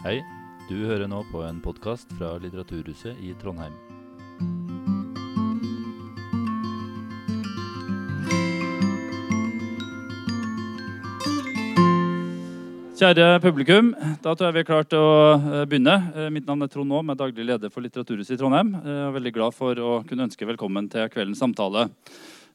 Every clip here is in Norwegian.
Hei, du hører nå på en podkast fra Litteraturhuset i Trondheim. Kjære publikum, da tror jeg vi er klare til å eh, begynne. Eh, Mitt navn er Trond Aam, er daglig leder for Litteraturhuset i Trondheim. Eh, Jeg er veldig glad for å kunne ønske velkommen til kveldens samtale.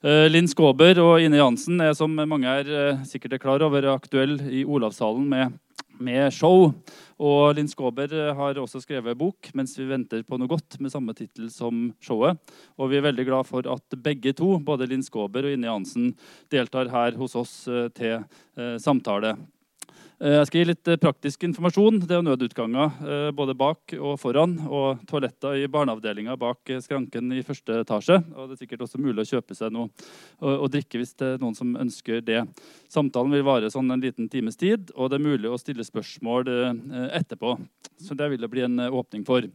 Linn Skåber og Ine Jansen er, som mange er sikkert er klar over, aktuell i Olavshallen med, med show. Og Linn Skåber eh, har også skrevet bok 'Mens vi venter på noe godt', med samme tittel som showet. Og vi er veldig glad for at begge to, både Linn Skåber og Inni Hansen, deltar her hos oss eh, til eh, samtale. Eh, Jeg skal gi litt eh, praktisk informasjon. Det er nødutganger eh, både bak og foran. Og toaletter i barneavdelinga bak skranken i første etasje. Og det er sikkert også mulig å kjøpe seg noe å, drikke hvis det er noen som ønsker det. Samtalen vil vare sånn en liten times tid, og det er mulig å stille spørsmål etterpå. Så det vil det bli en åpning for.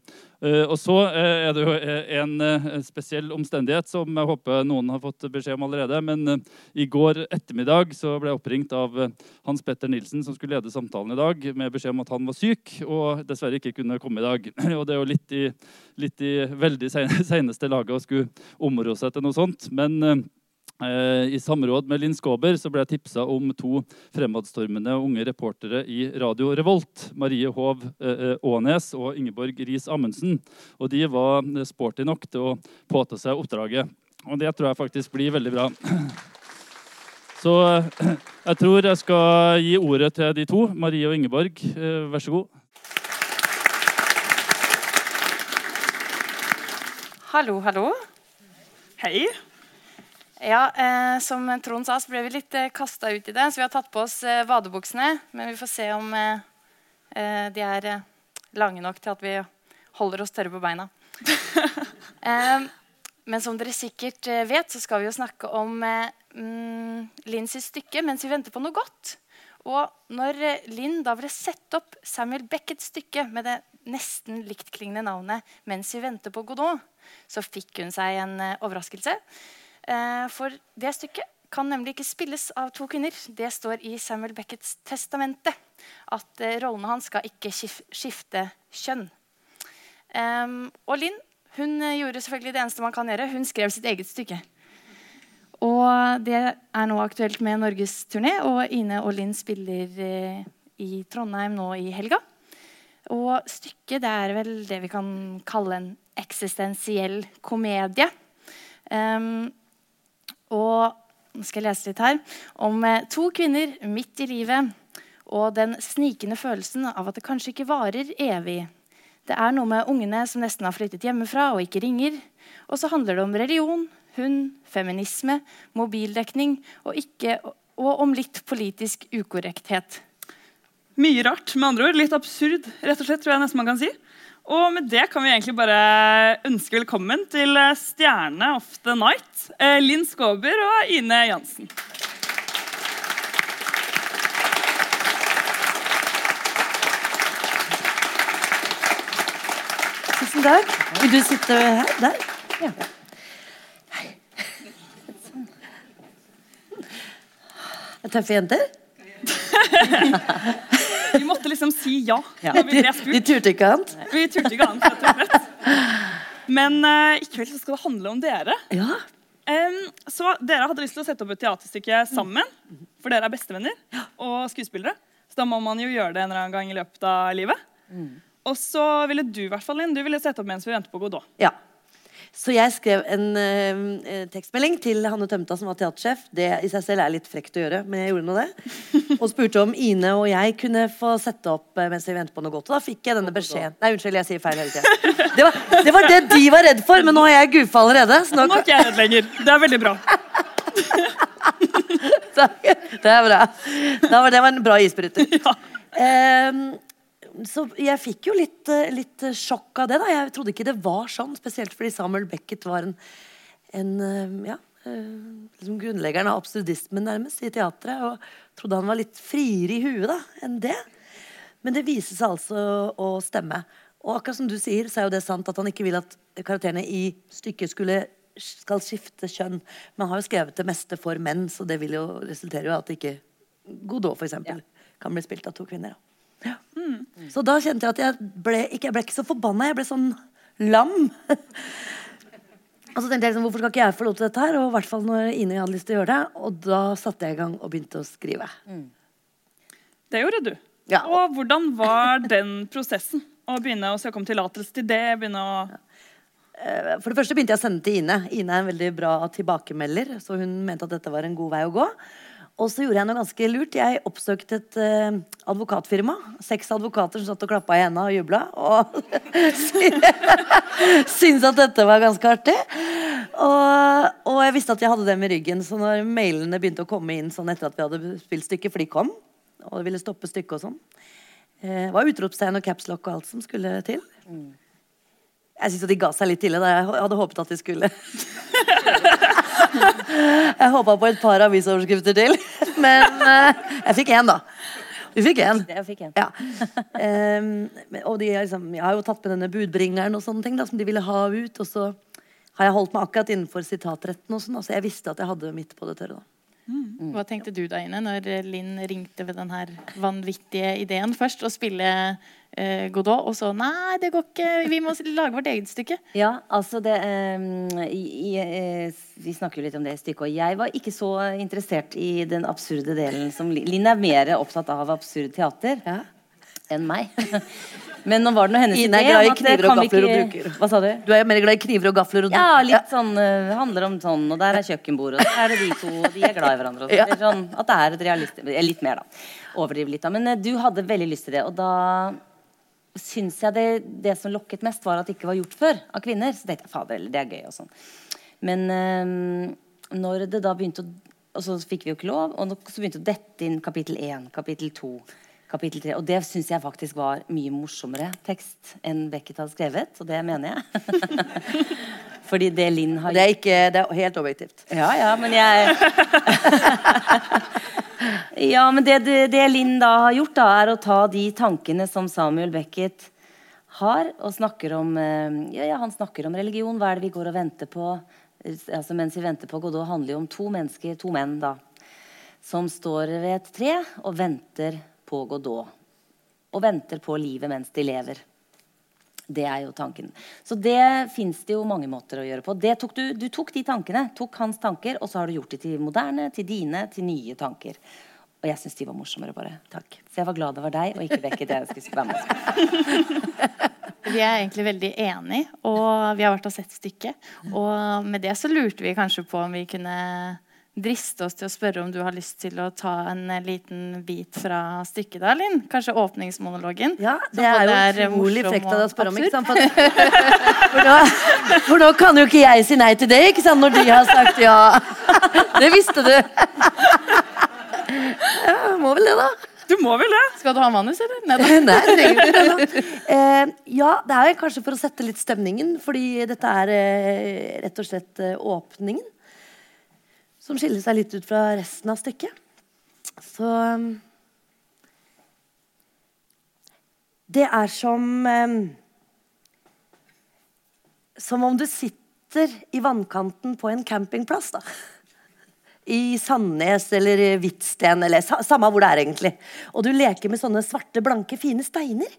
Eh, Og så eh, er det jo eh, en spesiell omstendighet som jeg håper noen har fått beskjed om allerede. Men i går ettermiddag så ble jeg oppringt av Hans Petter Nilsen, som skulle lede samtalen i dag, med beskjed om at han var syk og dessverre ikke kunne komme i dag. Og det er jo litt i, litt i veldig seneste laget å skulle områ seg til noe sånt. Men I samråd med Linn Skåber så ble jeg tipsa om to fremadstormende unge reportere i Radio Revolt. Marie Hov eh, eh, Aanes og Ingeborg Riis Amundsen. Og de var eh, sporty nok til å påta seg oppdraget. Og det tror jeg faktisk blir veldig bra. Så eh, jeg tror jeg skal gi ordet til de to. Marie og Ingeborg, eh, vær så god. Hallo, hallo. Hei. Ja, eh, Som Trond sa, så ble vi litt eh, kasta ut i det. Så vi har tatt på oss eh, vadebuksene. Men vi får se om eh, eh, de er eh, lange nok til at vi holder oss tørre på beina. eh, men som dere sikkert vet, så skal vi jo snakke om eh, mm, Linn stykke 'Mens vi venter på noe godt'. Og når Linn da ville sette opp Samuel Beckets stykke med det nesten liktklingende navnet 'Mens vi venter på Godot', så fikk hun seg en overraskelse. Eh, for det stykket kan nemlig ikke spilles av to kvinner. Det står i Samuel Beckets testamente at eh, rollene hans skal ikke skifte kjønn. Og Linn hun eh, gjorde selvfølgelig det eneste man kan gjøre. Hun skrev sitt eget stykke. Og det er nå aktuelt med norgesturné, og Ine og Linn spiller i Trondheim nå i helga. Og stykket det er vel det vi kan kalle en eksistensiell komedie. Em, og nå skal jeg lese litt her om eh, to kvinner midt i livet og den snikende følelsen av at det kanskje ikke varer evig. Det er noe med ungene som nesten har flyttet hjemmefra og ikke ringer. Og så handler det om religion, hund, feminisme, mobildekning og, ikke, og om litt politisk ukorrekthet. Mye rart, med andre ord. Litt absurd, rett og slett, tror jeg nesten man kan si. Og med det kan vi egentlig bare ønske velkommen til eh, stjerne of the night, eh, Linn Skåber og Ine Jansen. Tusen takk. Vil du sitte her? Der? Ja. Hei. Er det tøffe jenter? Vi måtte liksom si ja. Ja. vi De, turte ikke annet? Vi turte ikke annet. Men uh, i kveld så skal det handle om dere. Ja. Um, så dere hadde lyst til å sette opp et teaterstykke sammen, for dere er bestevenner og skuespillere. Så da må man jo gjøre det en eller annen gang i løpet av livet. Og så ville du i hvert fall, Linn, du ville sette opp mens vi venter på Godot. ja. Så jeg skrev en eh, tekstmelding til Hanne Tømta, som var teatersjef. Det i seg selv er litt frekt å gjøre, men jeg gjorde nå det. Og spurte om Ine og jeg kunne få sette opp eh, mens vi venter på noe godt. Og da fikk jeg denne beskjeden. Nei, unnskyld, jeg sier feil hele tida. Det, var- det var det de var redd for, men nå har jeg goofa allerede. Så nå Nå er ikke jeg redd lenger. Det er veldig bra. Takk. Det er bra. Det var det var en bra isbryter. Ja. Ehm, så jeg fikk jo litt, eh, litt sjokk av det. da Jeg trodde ikke det var sånn, spesielt fordi Samuel Beckett var en, en eh, ja, eh, liksom grunnleggeren av absurdismen nærmest i teatret. Og trodde han var litt friere i huet da enn det. Men det viser seg altså å stemme. Og akkurat som du sier, så er jo det sant at han ikke vil at karakterene i stykket skulle skal skifte kjønn. Men han har jo skrevet det meste for menn, så det vil jo resultere i at ikke Godot for eksempel, kan bli spilt av to kvinner. Da. Ja. Så da kjente jeg at jeg ble ikke, jeg ble ikke så forbanna, jeg ble sånn lam. og så tenkte jeg liksom, hvorfor skal ikke jeg få lov til dette her? Og i hvert fall når Ine hadde lyst til å gjøre det. Og da satte jeg i gang og begynte å skrive. Det gjorde du. Ja. Og hvordan var den prosessen? Å begynne å søke om tillatelse til det? begynne å... Ja. For det første begynte jeg å sende til Ine. Ine er en veldig bra tilbakemelder, så hun mente at dette var en god vei å gå. Og så gjorde jeg noe ganske lurt. Jeg oppsøkte et eh, advokatfirma. Seks advokater som satt og klappa i hendene og jubla. Og syntes at dette var ganske artig. Og, og jeg visste at jeg hadde dem i ryggen, så når mailene begynte å komme inn sånn etter at vi hadde spilt stykket, for de kom, og ville stoppe stykket og sånn, eh, var utropstegn og capslock og alt som skulle til. Jeg syns de ga seg litt tidlig. Da. Jeg hadde håpet at de skulle. jeg håpa på et par avisoverskrifter til. Men eh, jeg fikk én, da. Du fikk én. Ja. Um, og de, liksom, jeg har jo tatt med denne budbringeren og sånne ting da, som de ville ha ut. Og så har jeg holdt meg akkurat innenfor sitatretten. og sånn. så jeg visste at jeg hadde midt på det tørre. da. Hva tenkte du da, Ine, når Linn ringte ved den her vanvittige ideen først? Å spille eh, Godot, og så Nei, det går ikke. Vi må lage vårt eget stykke. Ja, altså det ehm, i, i, eh, Vi snakker jo litt om det i stykket, og jeg var ikke så interessert i den absurde delen som Linn Linn er mer opptatt av absurd teater Ja. Enn meg. Men nå var det noe hennes Ine er idé glad i kniver og kan vi og ikke- Hva sa du? Du er mer glad i kniver og gafler og Ja, litt sånn uh, handler om sånn, og der er kjøkkenbordet, og der er det de to, og de er glad i hverandre. Ja. det er sånn, at det er et realist... eh, Litt mer, da. Overdriver litt, da. Men uh, du hadde veldig lyst til det, og da syns jeg det, det som lokket mest, var at det ikke var gjort før av kvinner. Så tenkte jeg fader, det er gøy og sånn. Men uh, når det da begynte å Og så fikk vi jo ikke lov, og så begynte det å dette inn kapittel 1, kapittel 2, kapittel 3. Og det syns jeg faktisk var mye morsommere tekst enn Beckett hadde skrevet, og det mener jeg. Fordi det Linn har Det er, ikke, det er helt objektivt. ja, ja, men jeg Ja, men det, det, det Linn da har gjort, da, er å ta de tankene som Samuel Beckett har, og snakker om eh, ja, ja, Han snakker om religion. Hva er det vi går og venter på? Altså, mens vi venter på Godot, handler jo om to mennesker, to menn, da, som står ved et tre og venter på Godot. Og venter på livet mens de lever. Det er jo tanken. Så det fins det jo mange måter å gjøre på. Tok du, du tok de tankene, tok hans tanker, og så har du gjort de til moderne, til dine, til nye tanker. Og jeg syns de var morsommere, bare. Takk. Så jeg var glad det var deg, og ikke Beckett jeg skulle være med. Vi er egentlig veldig enige, og vi har vært og sett stykket. Og med det så lurte vi kanskje på om vi kunne driste oss til å spørre om du har lyst til å ta en eh, liten bit fra stykket da, Linn? Kanskje åpningsmonologen? Ja, det er jo utrolig frekt av deg å spørre om. ikke sant? For, for, da, for da kan jo ikke jeg si nei til det, ikke sant? når de har sagt ja. Det visste du. Ja, må vel det, da. Du må vel det? Skal du ha manus, eller? Nei, da. Nei, det trenger ikke det. da. Eh, ja, det er kanskje for å sette litt stemningen, fordi dette er eh, rett og slett eh, åpningen. Som skiller seg litt ut fra resten av stykket. Så um, Det er som um, Som om du sitter i vannkanten på en campingplass, da i Sandnes eller Hvitsten, eller samme hvor det er egentlig. Og du leker med sånne svarte, blanke, fine steiner.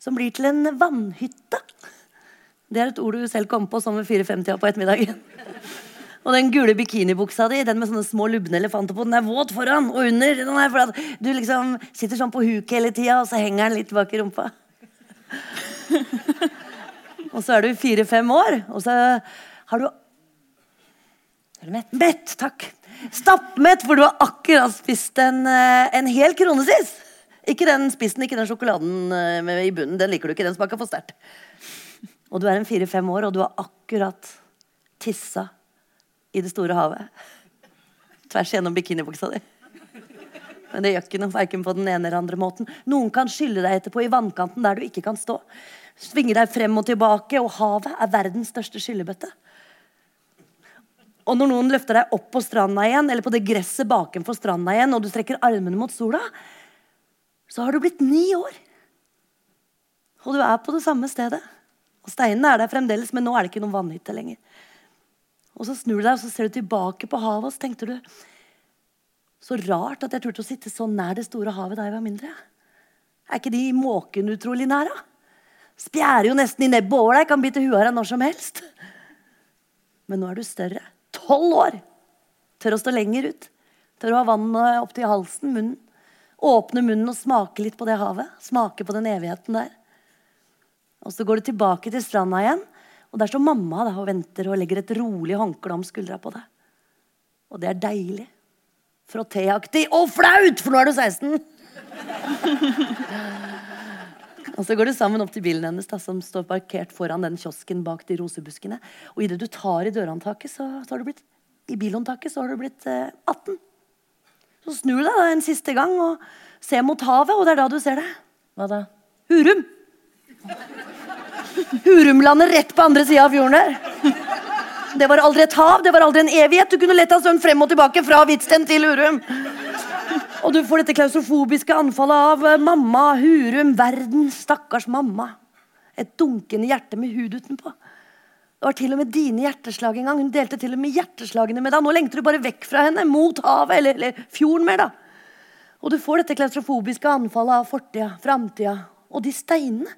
Som blir til en vannhytte. Det er et ord du selv kom på sånn ved fire-fem-tida på ettermiddagen. Og den gule bikinibuksa di, den med sånne små lubne elefanter på, den er våt foran og under. Er for at du liksom sitter sånn på huk hele tida, og så henger den litt bak i rumpa. og så er du fire-fem år, og så har du Er du mett? Mett, takk. Stappmett, for du har akkurat spist en, eh, en hel kronesis. Ikke den spissen, ikke den sjokoladen eh, i bunnen. Den liker du ikke. Den smaker for sterkt. Og du er en fire-fem år, og du har akkurat tissa i det store havet. Tvers gjennom bikinibuksa di. Men det gjør ikke noe, verken på den ene eller andre måten. Noen kan skylle deg etterpå i vannkanten der du ikke kan stå. Svinge deg frem og tilbake, og havet er verdens største skyllebøtte. Og når noen løfter deg opp på stranda igjen, eller på det gresset bakenfor stranda igjen, og du strekker armene mot sola, så har du blitt ni år. Og du er på det samme stedet. Og steinene er der fremdeles, men nå er det ikke noen vannhytte lenger. Og så snur du deg og så ser du tilbake på havet, og så tenkte du Så rart at jeg turte å sitte så nær det store havet da jeg var mindre. Er ikke de måkene utrolig nære? Spjærer jo nesten i nebbet over deg, kan bite huet av deg når som helst. Men nå er du større. Tolv år! Tør å stå lenger ut. Tør å ha vannet opp til halsen, munnen. Åpne munnen og smake litt på det havet. Smake på den evigheten der. Og så går du tilbake til stranda igjen, og der står mamma da, og venter og legger et rolig håndkle om skuldra på deg. Og det er deilig. Frottéaktig og flaut, for nå er du 16! og så går du sammen opp til bilen hennes, da, som står parkert foran den kiosken bak de rosebuskene. Og idet du tar i dørhåndtaket, så, så har du blitt i bilhåndtaket så har du blitt eh, 18. Så snur du deg da, en siste gang og ser mot havet, og det er da du ser det. Hva da? Hurum. Hurumlandet rett på andre sida av fjorden der. Det var aldri et hav, det var aldri en evighet. Du kunne lett ha svømt frem og tilbake fra Hvitsten til Hurum. Og du får dette klaustrofobiske anfallet av eh, mamma, Hurum, verden, stakkars mamma. Et dunkende hjerte med hud utenpå. Det var til og med dine hjerteslag en gang. Hun delte til og med hjerteslagene med deg. Nå lengter du bare vekk fra henne, mot havet, eller, eller fjorden mer, da. Og du får dette klaustrofobiske anfallet av fortida, framtida og de steinene.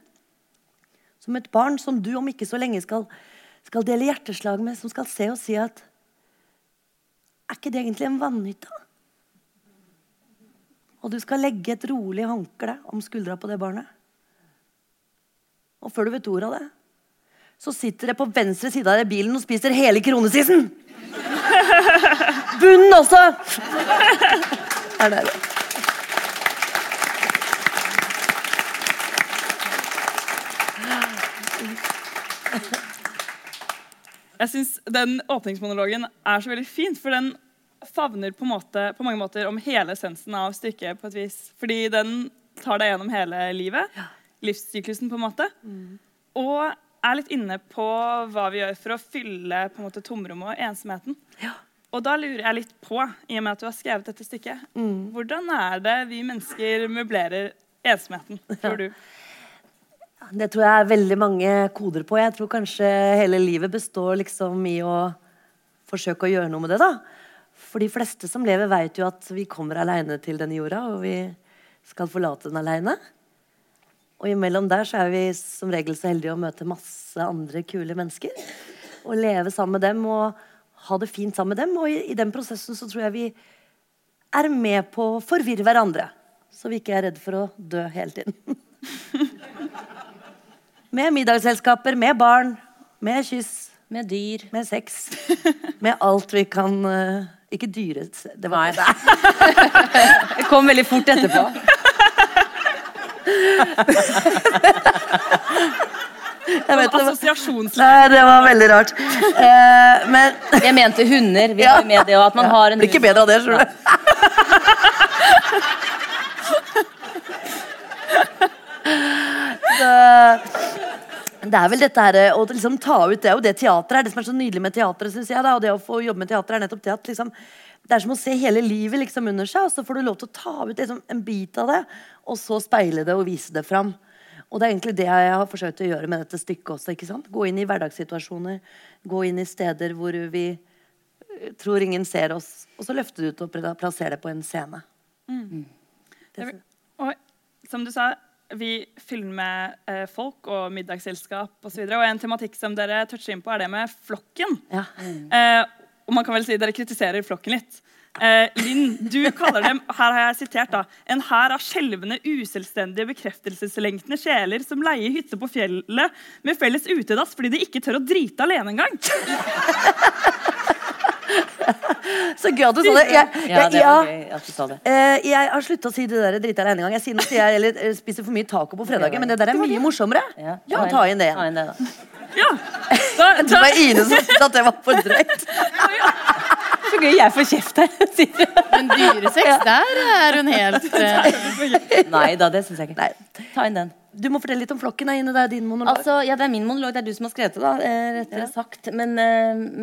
Som et barn som du om ikke så lenge skal, skal dele hjerteslag med, som skal se og si at Er ikke det egentlig en vannhytte? Og du skal legge et rolig håndkle om skuldra på det barnet. Og før du vet ordet av det, så sitter det på venstre side av bilen og spiser hele kronesissen. Bunnen også! Er det det? Jeg syns den åpningsmonologen er så veldig fin, for den favner på, måte, på, mange måter om hele essensen av stykket. på et vis. Fordi den tar deg gjennom hele livet. Livssyklusen, på en måte. Mm. Og er litt inne på hva vi gjør for å fylle på en måte tomrommet og ensomheten. Ja. Og da lurer jeg litt på, i og med at du har skrevet dette stykket, mm. hvordan er det vi mennesker møblerer ensomheten, tror du? Det tror jeg er veldig mange koder på. Jeg tror kanskje hele livet består liksom i å forsøke å gjøre noe med det. da. For de fleste som lever, vet jo at vi kommer aleine til denne jorda, og vi skal forlate den aleine. Og imellom der så er vi som regel så heldige å møte masse andre kule mennesker. Og leve sammen med dem og ha det fint sammen med dem. Og i, i den prosessen så tror jeg vi er med på å forvirre hverandre. Så vi ikke er redd for å dø hele tiden. Med middagsselskaper, med barn, med kyss. Med dyr. Med sex. Med alt vi kan uh, Ikke dyre... Det var det. det kom veldig fort etterpå. Jeg vet, Assosiasjonslære. Det var veldig rart. Uh, men Jeg mente hunder. Vi har med det, òg. at man har en Blir ikke bedre av det, skjønner du. det er vel dette her, å liksom ta ut Det og det teatret er. Det som er så nydelig med teatret, synes jeg. Da, og det å få jobbe med teater er nettopp det at liksom, det er som å se hele livet liksom under seg, og så får du lov til å ta ut liksom, en bit av det, og så speile det og vise det fram. Og det er egentlig det jeg har forsøkt å gjøre med dette stykket også. ikke sant? Gå inn i hverdagssituasjoner, gå inn i steder hvor vi eh, tror ingen ser oss, og så løfte det ut og plassere det på en scene. Mm. Det, og som du sa, vi filmer eh, folk og middagsselskap osv. Og, så og en tematikk som dere toucher inn på, er det med flokken. Ja. Mm. Eh, og man kan vel si dere kritiserer flokken litt. Eh, Linn, du kaller dem her har jeg sitert da, en hær av skjelvende, uselvstendige, bekreftelseslenkende sjeler som leier hytte på fjellet med felles utedass fordi de ikke tør å drite alene engang. Så gøy at du sa det. Jeg, jeg, ja, det var gøy at du sa det. Uh, jeg har slutta å si det der drita en gang. Jeg sier nå sier jeg eller, uh, spiser for mye taco på fredager, men det der er mye morsommere. Ja, ta, ta inn det. Ta inn det da. Ja. Da, da. Det var Ine som syntes at det var for drøyt. Så gøy jeg får kjeft her. Men dyresex, der er hun helt uh... Nei da, det syns jeg ikke. Nei. Ta inn den. Du må fortelle litt om flokken. Ine. Det er din monolog. Altså, ja, det er min monolog. Det er du som har skrevet det, da. Rettere ja. sagt. Men,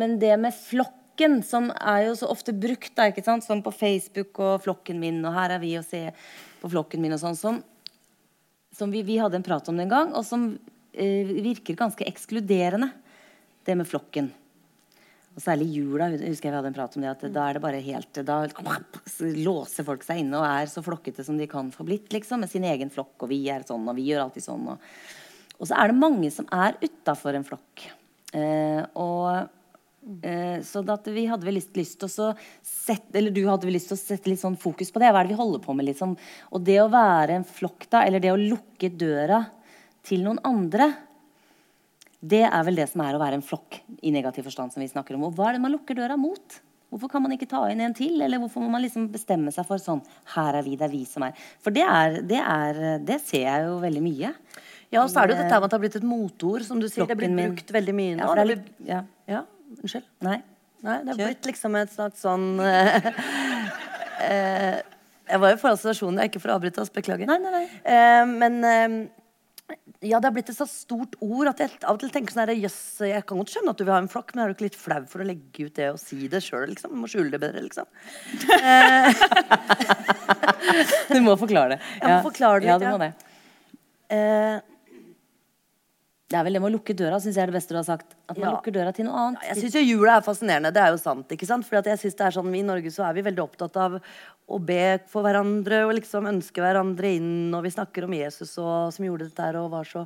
men det med flokk flokken, som er jo så ofte brukt, da, ikke sant? som på Facebook og flokken min, og her er vi og se på flokken min og sånn, som, som vi, vi, hadde en prat om den gang, og som eh, virker ganske ekskluderende, det med flokken. Og særlig i jula husker jeg vi hadde en prat om det, at da er det bare helt Da låser folk seg inne og er så flokkete som de kan få blitt, liksom, med sin egen flokk. Og vi er sånn, og vi gjør alltid sånn. Og, og så er det mange som er utafor en flokk. Eh, og eh, så vi hadde vel lyst, lyst til å sette, eller du hadde vel lyst til å sette litt sånn fokus på det. Hva er det vi holder på med? Liksom? Og det å være en flokk, da, eller det å lukke døra til noen andre det er vel det som er å være en flokk i negativ forstand. som vi snakker om. Og hva er det man lukker døra mot? Hvorfor kan man ikke ta inn en til? Eller hvorfor må man liksom bestemme seg for sånn Her er vi, det er vi som er For det, er, det, er, det ser jeg jo veldig mye. Ja, og så er det jo dette med at det har blitt et motord, som du sier. Det blir brukt veldig mye nå. Ja, det litt, ja. ja, unnskyld. Nei. Nei, det har blitt liksom et slags sånn uh, uh, Jeg var jo foran situasjonen, ikke for å avbryte oss, beklager. Nei, nei, nei. Uh, men ja, det har blitt et så stort ord at jeg av og til tenker sånn her, jøss, jeg kan godt skjønne at du vil ha en flokk, men er du ikke litt flau for å legge ut det og si det sjøl, liksom? Du må skjule det bedre, liksom. du må forklare det. Jeg må forklare det litt, ja. Du må det. Det er vel det med å lukke døra, syns jeg er det beste du har sagt. At man ja. lukker døra til noe annet. Ja, jeg syns jo jula er fascinerende. Det er jo sant. ikke sant? For jeg synes det er sånn, I Norge så er vi veldig opptatt av å be for hverandre og liksom ønske hverandre inn. Og vi snakker om Jesus og, som gjorde dette her og var så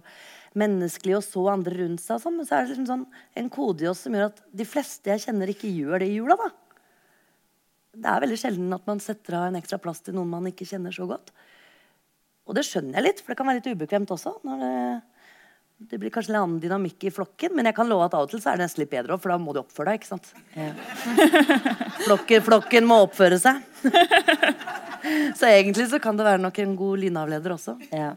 menneskelig og så andre rundt seg. Sånn. Men så er det liksom sånn, en kode i oss som gjør at de fleste jeg kjenner, ikke gjør det i jula. da. Det er veldig sjelden at man setter av en ekstra plass til noen man ikke kjenner så godt. Og det skjønner jeg litt, for det kan være litt ubekvemt også. når det det blir kanskje en annen dynamikk i flokken, men jeg kan love at av og til så er det nesten litt bedre òg, for da må du oppføre deg. ikke sant? Ja. flokken, flokken, må oppføre seg. så egentlig så kan det være nok en god lynavleder også. Ja.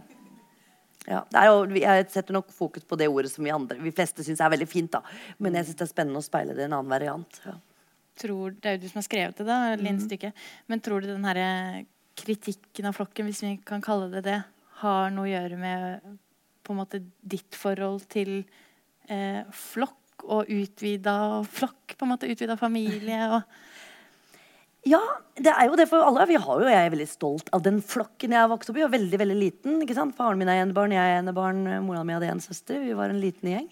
Ja, jo, jeg setter nok fokus på det ordet som vi andre Vi fleste syns er veldig fint, da. Men jeg syns det er spennende å speile det i en annen variant. Ja. Tror, det er jo du som har skrevet det, da, Linn mhm. Mm. Men tror du den herre kritikken av flokken, hvis vi kan kalle det det, har noe å gjøre med på en måte ditt forhold til eh, flokk og utvida flokk? på en måte Utvida familie og ja, det er jo det for alle. Vi har jo, Jeg er veldig stolt av den flokken jeg vokste opp i. Og veldig veldig liten. ikke sant? Faren min er enebarn, jeg er enebarn, mora mi hadde en søster. Vi var en liten gjeng.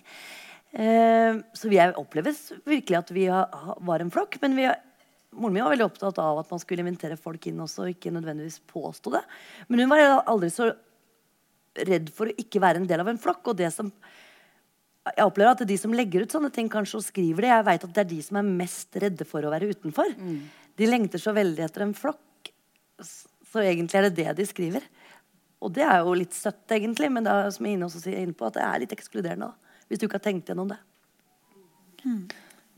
Eh, så vi oppleves virkelig at vi har, var en flokk. Men vi, moren min var veldig opptatt av at man skulle invitere folk inn også, og ikke nødvendigvis påstå det. Men hun var aldri så redd for å ikke være en del av en flokk. Og det som jeg opplever at de som legger ut sånne ting, kanskje og skriver det, jeg vet at det er de som er mest redde for å være utenfor. Mm. De lengter så veldig etter en flokk. Så egentlig er det det de skriver. Og det er jo litt søtt, egentlig, men det er, som Ine også sier inne på, at det er litt ekskluderende. Da, hvis du ikke har tenkt gjennom det. Mm.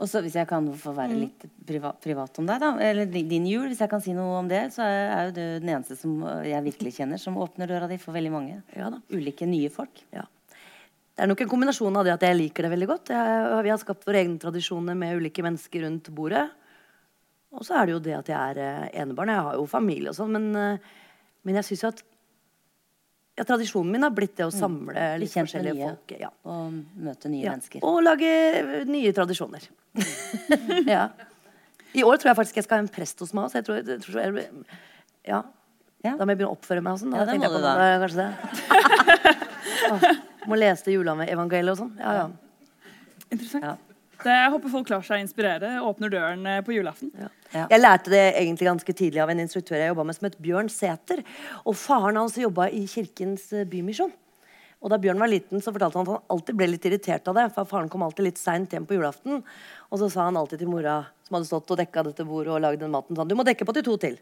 Og så Hvis jeg kan få være mm. litt privat, privat, om deg, da, eller din jul, hvis jeg kan si noe om det, så er jo du den eneste som jeg virkelig kjenner som åpner døra di for veldig mange. Ja, Ulike nye folk. Ja. Det er nok en kombinasjon av det at jeg liker det veldig godt. Jeg, vi har skapt våre egne tradisjoner med ulike mennesker rundt bordet. Og så er det jo det at jeg er eh, enebarn. Jeg har jo familie og sånn, men, men jeg syns jo at ja, Tradisjonen min har blitt det å mm. samle litt forskjellige nye, folk. Ja. Og møte nye ja. mennesker. Og lage nye tradisjoner. ja. I år tror jeg faktisk jeg skal ha en prest hos meg. Så jeg tror, jeg tror jeg, ja. ja. Da må jeg begynne å oppføre meg og sånn. Ja, det må du da. Det, kanskje det. Å, må lese juleevangeliet og sånn. Ja, ja. Interessant. Jeg håper folk lar seg inspirere. Åpner døren eh, på julaften. Ja. Ja. Jeg lærte det egentlig ganske tidlig av en instruktør jeg jobba med, som het Bjørn Sæter. Og faren hans jobba i Kirkens eh, Bymisjon. Og Da Bjørn var liten, så fortalte han at han alltid ble litt irritert av det. For faren kom alltid litt seint hjem på julaften. Og så sa han alltid til mora, som hadde stått og dekka dette bordet og lagd den maten, sånn Du må dekke på til to til.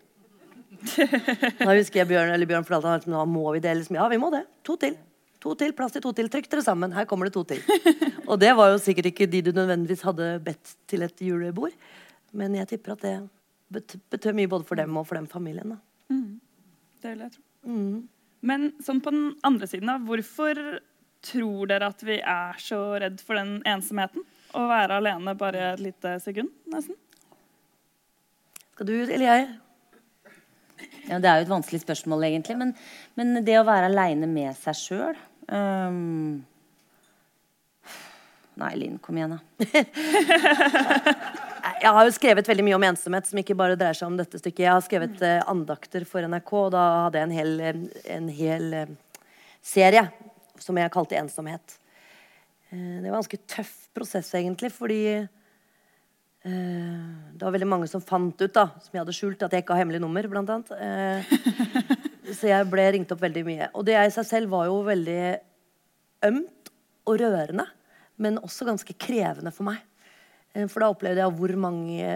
da husker jeg Bjørn, eller Bjørn fortalte han at nå må vi det. Liksom, ja, vi må det. To til. To til, Plass til to til. Trykk dere sammen. Her kommer det to til. Og det var jo sikkert ikke de du nødvendigvis hadde bedt til et julebord. Men jeg tipper at det betød mye både for dem og for den familien. Mm. Det vil jeg tro. Mm. Men sånn på den andre siden, da. Hvorfor tror dere at vi er så redd for den ensomheten? Å være alene bare et lite sekund, nesten? Skal du eller jeg? Ja, Det er jo et vanskelig spørsmål, egentlig. Men, men det å være aleine med seg sjøl um... Nei, Linn, kom igjen, da. jeg har jo skrevet veldig mye om ensomhet, som ikke bare dreier seg om dette stykket. Jeg har skrevet eh, andakter for NRK, og da hadde jeg en hel, eh, en hel eh, serie som jeg kalte 'Ensomhet'. Eh, det var en ganske tøff prosess, egentlig, fordi Det var veldig mange som fant ut, da, som jeg hadde skjult, at jeg ikke har hemmelig nummer, blant annet. Eh, så jeg ble ringt opp veldig mye. Og det i seg selv var jo veldig ømt og rørende, men også ganske krevende for meg. Eh, For da opplevde jeg hvor mange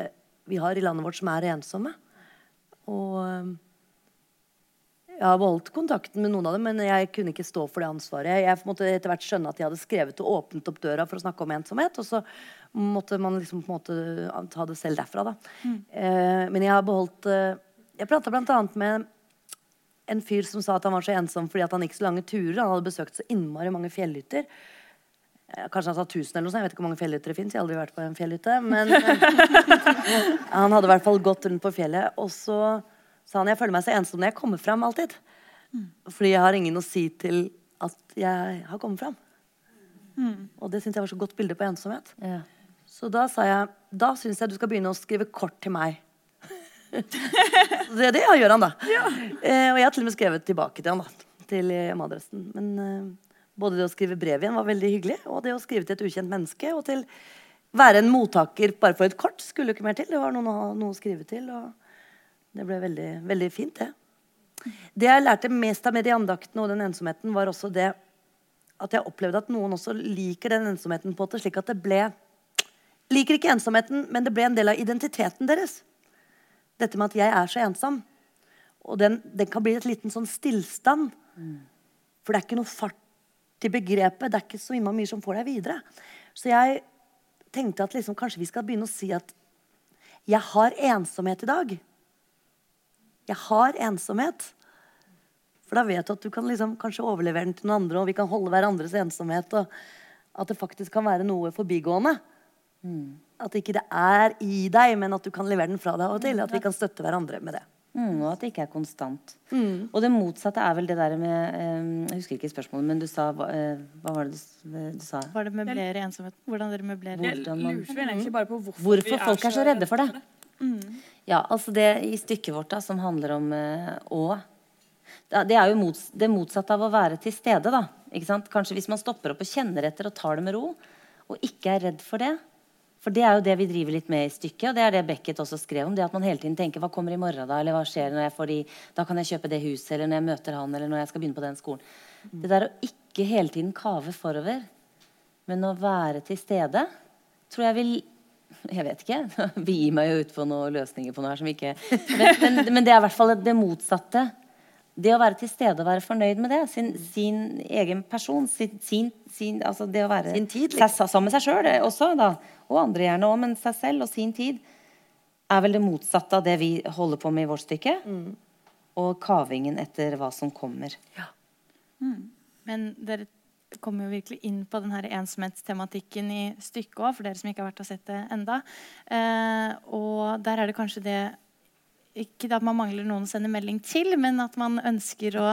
vi har i landet vårt som er ensomme. Og eh, jeg har beholdt kontakten med noen av dem, men jeg kunne ikke stå for det ansvaret. Jeg måtte etter hvert skjønne at de hadde skrevet og åpnet opp døra for å snakke om ensomhet. Og så måtte man liksom på en måte ta det selv derfra, da. Eh, men jeg har beholdt eh, Jeg prata bl.a. med en fyr som sa at han var så ensom fordi at han gikk så lange turer. Han hadde besøkt så innmari mange fjellhytter. Eh, Kanskje han sa 1000 eller noe sånt. Jeg vet ikke hvor mange fjellhytter det fins. Jeg har aldri vært på en fjellhytte. Men han hadde i hvert fall gått rundt på fjellet. Og så sa han jeg føler meg så ensom når jeg kommer fram alltid. Fordi jeg har ingen å si til at jeg har kommet fram. Og det syntes jeg var så godt bilde på ensomhet. Ja. Så da sa jeg da syns jeg du skal begynne å skrive kort til meg. Så det, det gjør han, da. Eh, og jeg har til og med skrevet tilbake til han da, til hjemmeadressen. Men eh, både det å skrive brev igjen var veldig hyggelig, og det å skrive til et ukjent menneske og til være en mottaker bare for et kort skulle jo ikke mer til. Det var noen å noe å skrive til, og det ble veldig, veldig fint, det. Det jeg lærte mest av med de andaktene og den ensomheten, var også det at jeg opplevde at noen også liker den ensomheten på det, slik at det ble Liker ikke ensomheten, men det ble en del av identiteten deres. Dette med at jeg er så ensom. Og den, den kan bli et liten sånn stillstand. For det er ikke noe fart i begrepet. Det er ikke så innmari mye som får deg videre. Så jeg tenkte at liksom, kanskje vi skal begynne å si at jeg har ensomhet i dag. Jeg har ensomhet. For da vet du at du kan liksom kanskje overlevere den til noen andre, og vi kan holde hverandres ensomhet. Og at det faktisk kan være noe forbigående. At ikke det er i deg, men at du kan levere den fra deg av og til. At vi kan støtte hverandre med det. Mm, og at det ikke er konstant. Og det motsatte er vel det der med eh, Jeg husker ikke spørsmålet, men du sa hva, eh, hva var det du, du sa? Var det møblere ensomheten? Hvordan dere møblerer? Jeg Hvordan man- lurer vel egentlig bare på hvorfor, Hvorfor vi folk er så redde for det. Mm. Ja, altså det i stykket vårt da, som handler om eh, å uh, Det er jo mots, det motsatte av å være til stede, da. Ikke sant? Kanskje hvis man stopper opp og kjenner etter og tar det med ro, og ikke er redd for det. For det er jo det vi driver litt med i stykket, og det er det Beckett også skrev om. Det at man hele tiden tenker 'hva kommer i morgen', da? Eller hva skjer når jeg får de Da kan jeg kjøpe det huset, eller når jeg møter han, eller når jeg skal begynne på den skolen. Det der å ikke hele tiden kave forover, men å være til stede, tror jeg vil jeg vet ikke. Vi gir meg jo ut på noen løsninger på noe her som ikke Men, men, men det er i hvert fall det motsatte. Det å være til stede og være fornøyd med det. Sin, sin egen person. Sin, sin, sin, altså det å være Sin tid, seg, sammen med seg sjøl også, da. Og andre gjerne òg, men seg selv og sin tid. Er vel det motsatte av det vi holder på med i vårt stykke. Og kavingen etter hva som kommer. ja Men dere kommer jo virkelig inn på den her ensomhetstematikken i stykket òg, for dere som ikke har vært og sett det enda. Eh, og der er det kanskje det ikke at man mangler noen å sende melding til, men at man ønsker å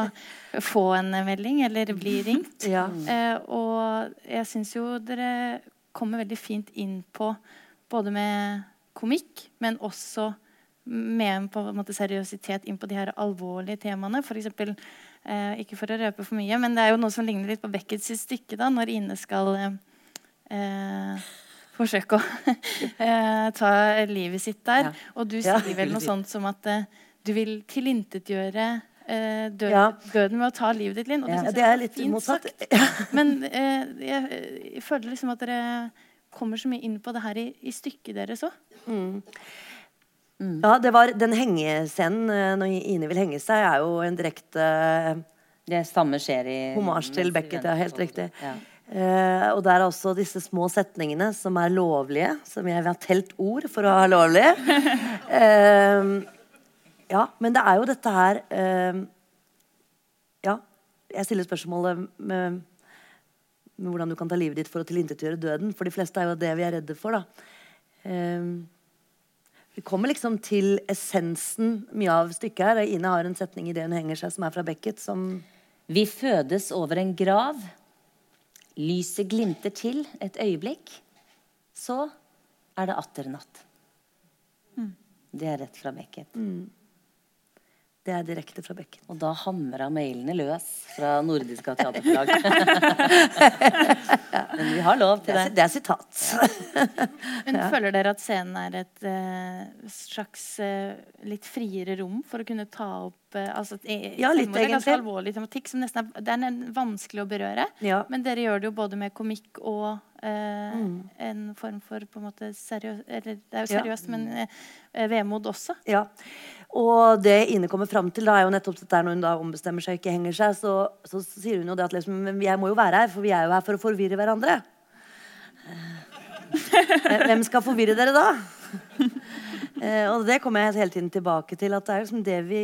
få en melding eller bli ringt. Ja. Eh, og jeg syns jo dere kommer veldig fint inn på både med komikk, men også med en på en måte seriøsitet inn på de her alvorlige temaene. For eksempel, eh, ikke for å røpe for mye, men det er jo noe som ligner litt på Beckets stykke, da, når Ine skal eh, forsøke å eh, ta livet sitt der. Ja. Og du Ja. sier vel noe sånt som at eh, du vil tilintetgjøre eh, død, Ja. døden med å ta livet ditt, Linn. Og Ja. det, Ja, det er litt fint motsatt. sagt. Men eh, jeg, jeg føler liksom at dere kommer så mye inn på det her i, i stykket deres òg. Ja, det var Den hengescenen eh, når Ine vil henge seg, er jo en direkte eh, Det samme skjer i homasj til Beckett. Ja, helt riktig. Ja. Uh, og det er også disse små setningene som er lovlige, som jeg vil ha telt ord for å ha lovlig. Uh, ja, men det er jo dette her uh, Ja, jeg stiller spørsmålet med, med hvordan du kan ta livet ditt for å tilintetgjøre døden. For de fleste er jo det vi er redde for, da. Vi kommer liksom til essensen mye av stykket her. Ine har en setning i det hun henger seg, som er fra Beckett, som Vi fødes over en grav. Lyset glimter til et øyeblikk. Så er det atter natt. Det er rett fra Beckett. Det er direkte fra Bekken. Og da hamra mailene løs fra nordiske teaterforlag. Men vi har lov Det til er, det. det er sitat. Men føler dere at scenen er et uh, slags uh, litt friere rom for å kunne ta opp uh, altså, Ja, litt selvmord er ganske alvorlig tematikk som nesten er, det er vanskelig å berøre. Ja. Men dere gjør det jo både med komikk og eh, Mm. en form for på en måte seriøs Eller det er jo Ja. seriøst, men eh, vemod også. Ja. Og det Ine kommer fram til, da, er jo nettopp dette når hun da ombestemmer seg og ikke henger seg, så, så sier hun jo det at liksom, jeg må jo være her, for vi er jo her for å forvirre hverandre. Eh, Hvem skal forvirre dere da? Eh, og det kommer jeg hele tiden tilbake til, at det er liksom det vi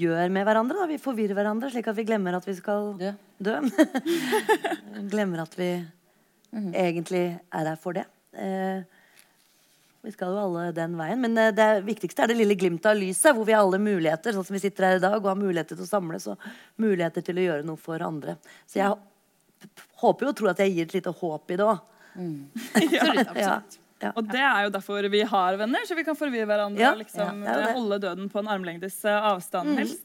gjør med hverandre. Da. Vi forvirrer hverandre slik at vi glemmer at vi skal Dø. dø. glemmer at vi egentlig er her for det. Eh, vi skal jo alle den veien. Men eh, det viktigste er det lille glimtet av lyset, hvor vi har alle muligheter, sånn som vi sitter her i dag, og har muligheter til å samles og muligheter til å gjøre noe for andre. Så jeg håper jo og tror at jeg gir et lite håp i det òg. Absolutt. Ja. Ja. Og det er jo derfor vi har venner, så vi kan forvirre hverandre Ja, og liksom, ja, det er det. holde døden på en armlengdes avstand, avstand helst.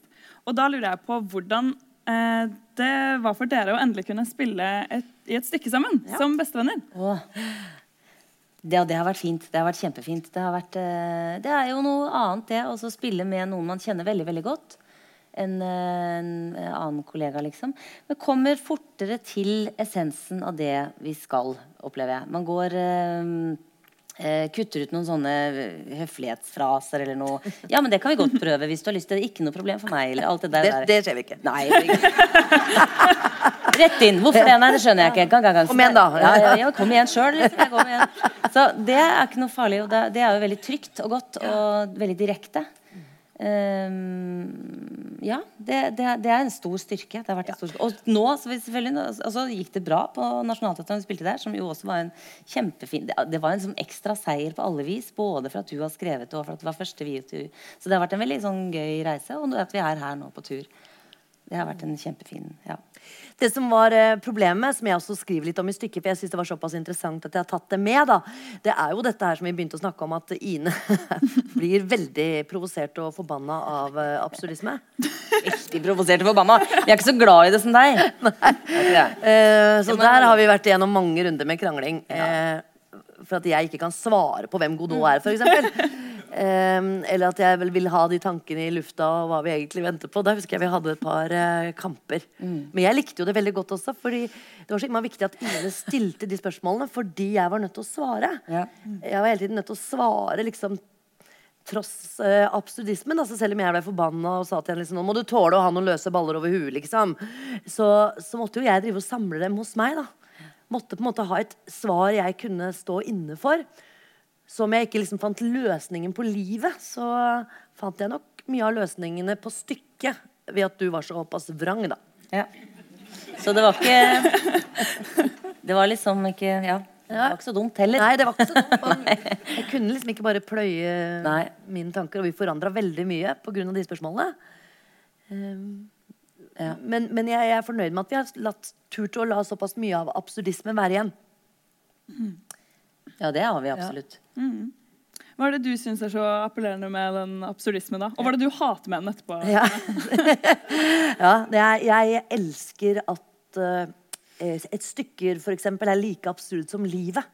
Og da lurer jeg på hvordan eh, det var for dere å endelig kunne spille et, i et stykke sammen som bestevenner. Åh. Det, det har vært fint. Det har vært kjempefint. Det, har vært, eh, det er jo noe annet, det. Å spille med noen man kjenner veldig, veldig godt. En, eh, en annen kollega, liksom. Men kommer fortere til essensen av det vi skal, opplever jeg. Man går eh, eh, Kutter ut noen sånne høflighetsfraser eller noe. Ja, men det kan vi godt prøve hvis du har lyst til det. Ikke noe problem for meg. Eller alt det der. Det, det skjer vi ikke. Nei, Rett inn. Hvorfor det? Nei, det skjønner jeg ikke. Gang, gang, gang. Kom igjen, da. Ja, ja, ja, kom igjen sjøl. Liksom. Så det er ikke noe farlig. Og det, det er jo veldig trygt og godt og veldig direkte. Ehm, ja, det, det, det er en stor styrke. Det har vært en stor styrke. Og nå selvfølgelig, altså, gikk det bra på Nationaltheatret vi spilte der, som jo også var en kjempefin Det, det var en sånn ekstra seier på alle vis, både for at du har skrevet det, og for at det var første videotur. Så det har vært en veldig sånn gøy reise, og at vi er her nå på tur. Det har vært en kjempefin ja. Det som var eh, problemet, som jeg også skriver litt om i stykket, for jeg synes det var såpass interessant at jeg har tatt det med, da, det er jo dette her som vi begynte å snakke om, at Ine blir veldig provosert og forbanna av eh, absurdisme. Veldig provosert og forbanna. Vi er ikke så glad i det som deg. Nei. Eh, så der har vi vært igjennom mange runder med krangling. For at jeg ikke kan svare på hvem Godot er, f.eks. Eh, eller at jeg vel vil ha de tankene i lufta og hva vi egentlig venter på. Da husker jeg vi hadde et par kamper. kamper. Men jeg likte jo det veldig godt også, fordi det var så innmari viktig at Ine stilte de spørsmålene fordi jeg var nødt til å svare. Ja. Jeg var hele tiden nødt til å svare liksom tross eh, absurdismen. Altså selv om jeg ble forbanna og sa til henne liksom, nå må du tåle å ha noen løse baller over huet, liksom. Så, så måtte jo jeg drive og samle dem hos meg, da. Måtte på en måte ha et svar jeg kunne stå inne for. Så om jeg ikke liksom fant løsningen på livet, så fant jeg nok mye av løsningene på stykket ved at du var såpass vrang, da. Ja. Så det var ikke Det var liksom ikke Ja. Det var ikke så dumt heller. Nei, det var ikke så dumt. Jeg kunne liksom ikke bare pløye Nei. mine tanker, og vi forandra veldig mye pga. de spørsmålene. Um, Ja. Men, men jeg, jeg er fornøyd med at vi har latt, turt å la såpass mye av absurdismen være igjen. Ja, det har vi absolutt. Hva er det du syns er så appellerende med den absurdismen? da? Og hva er det du hater med den etterpå? Ja, ja det er, jeg elsker at uh, et stykke for eksempel, er like absurd som livet.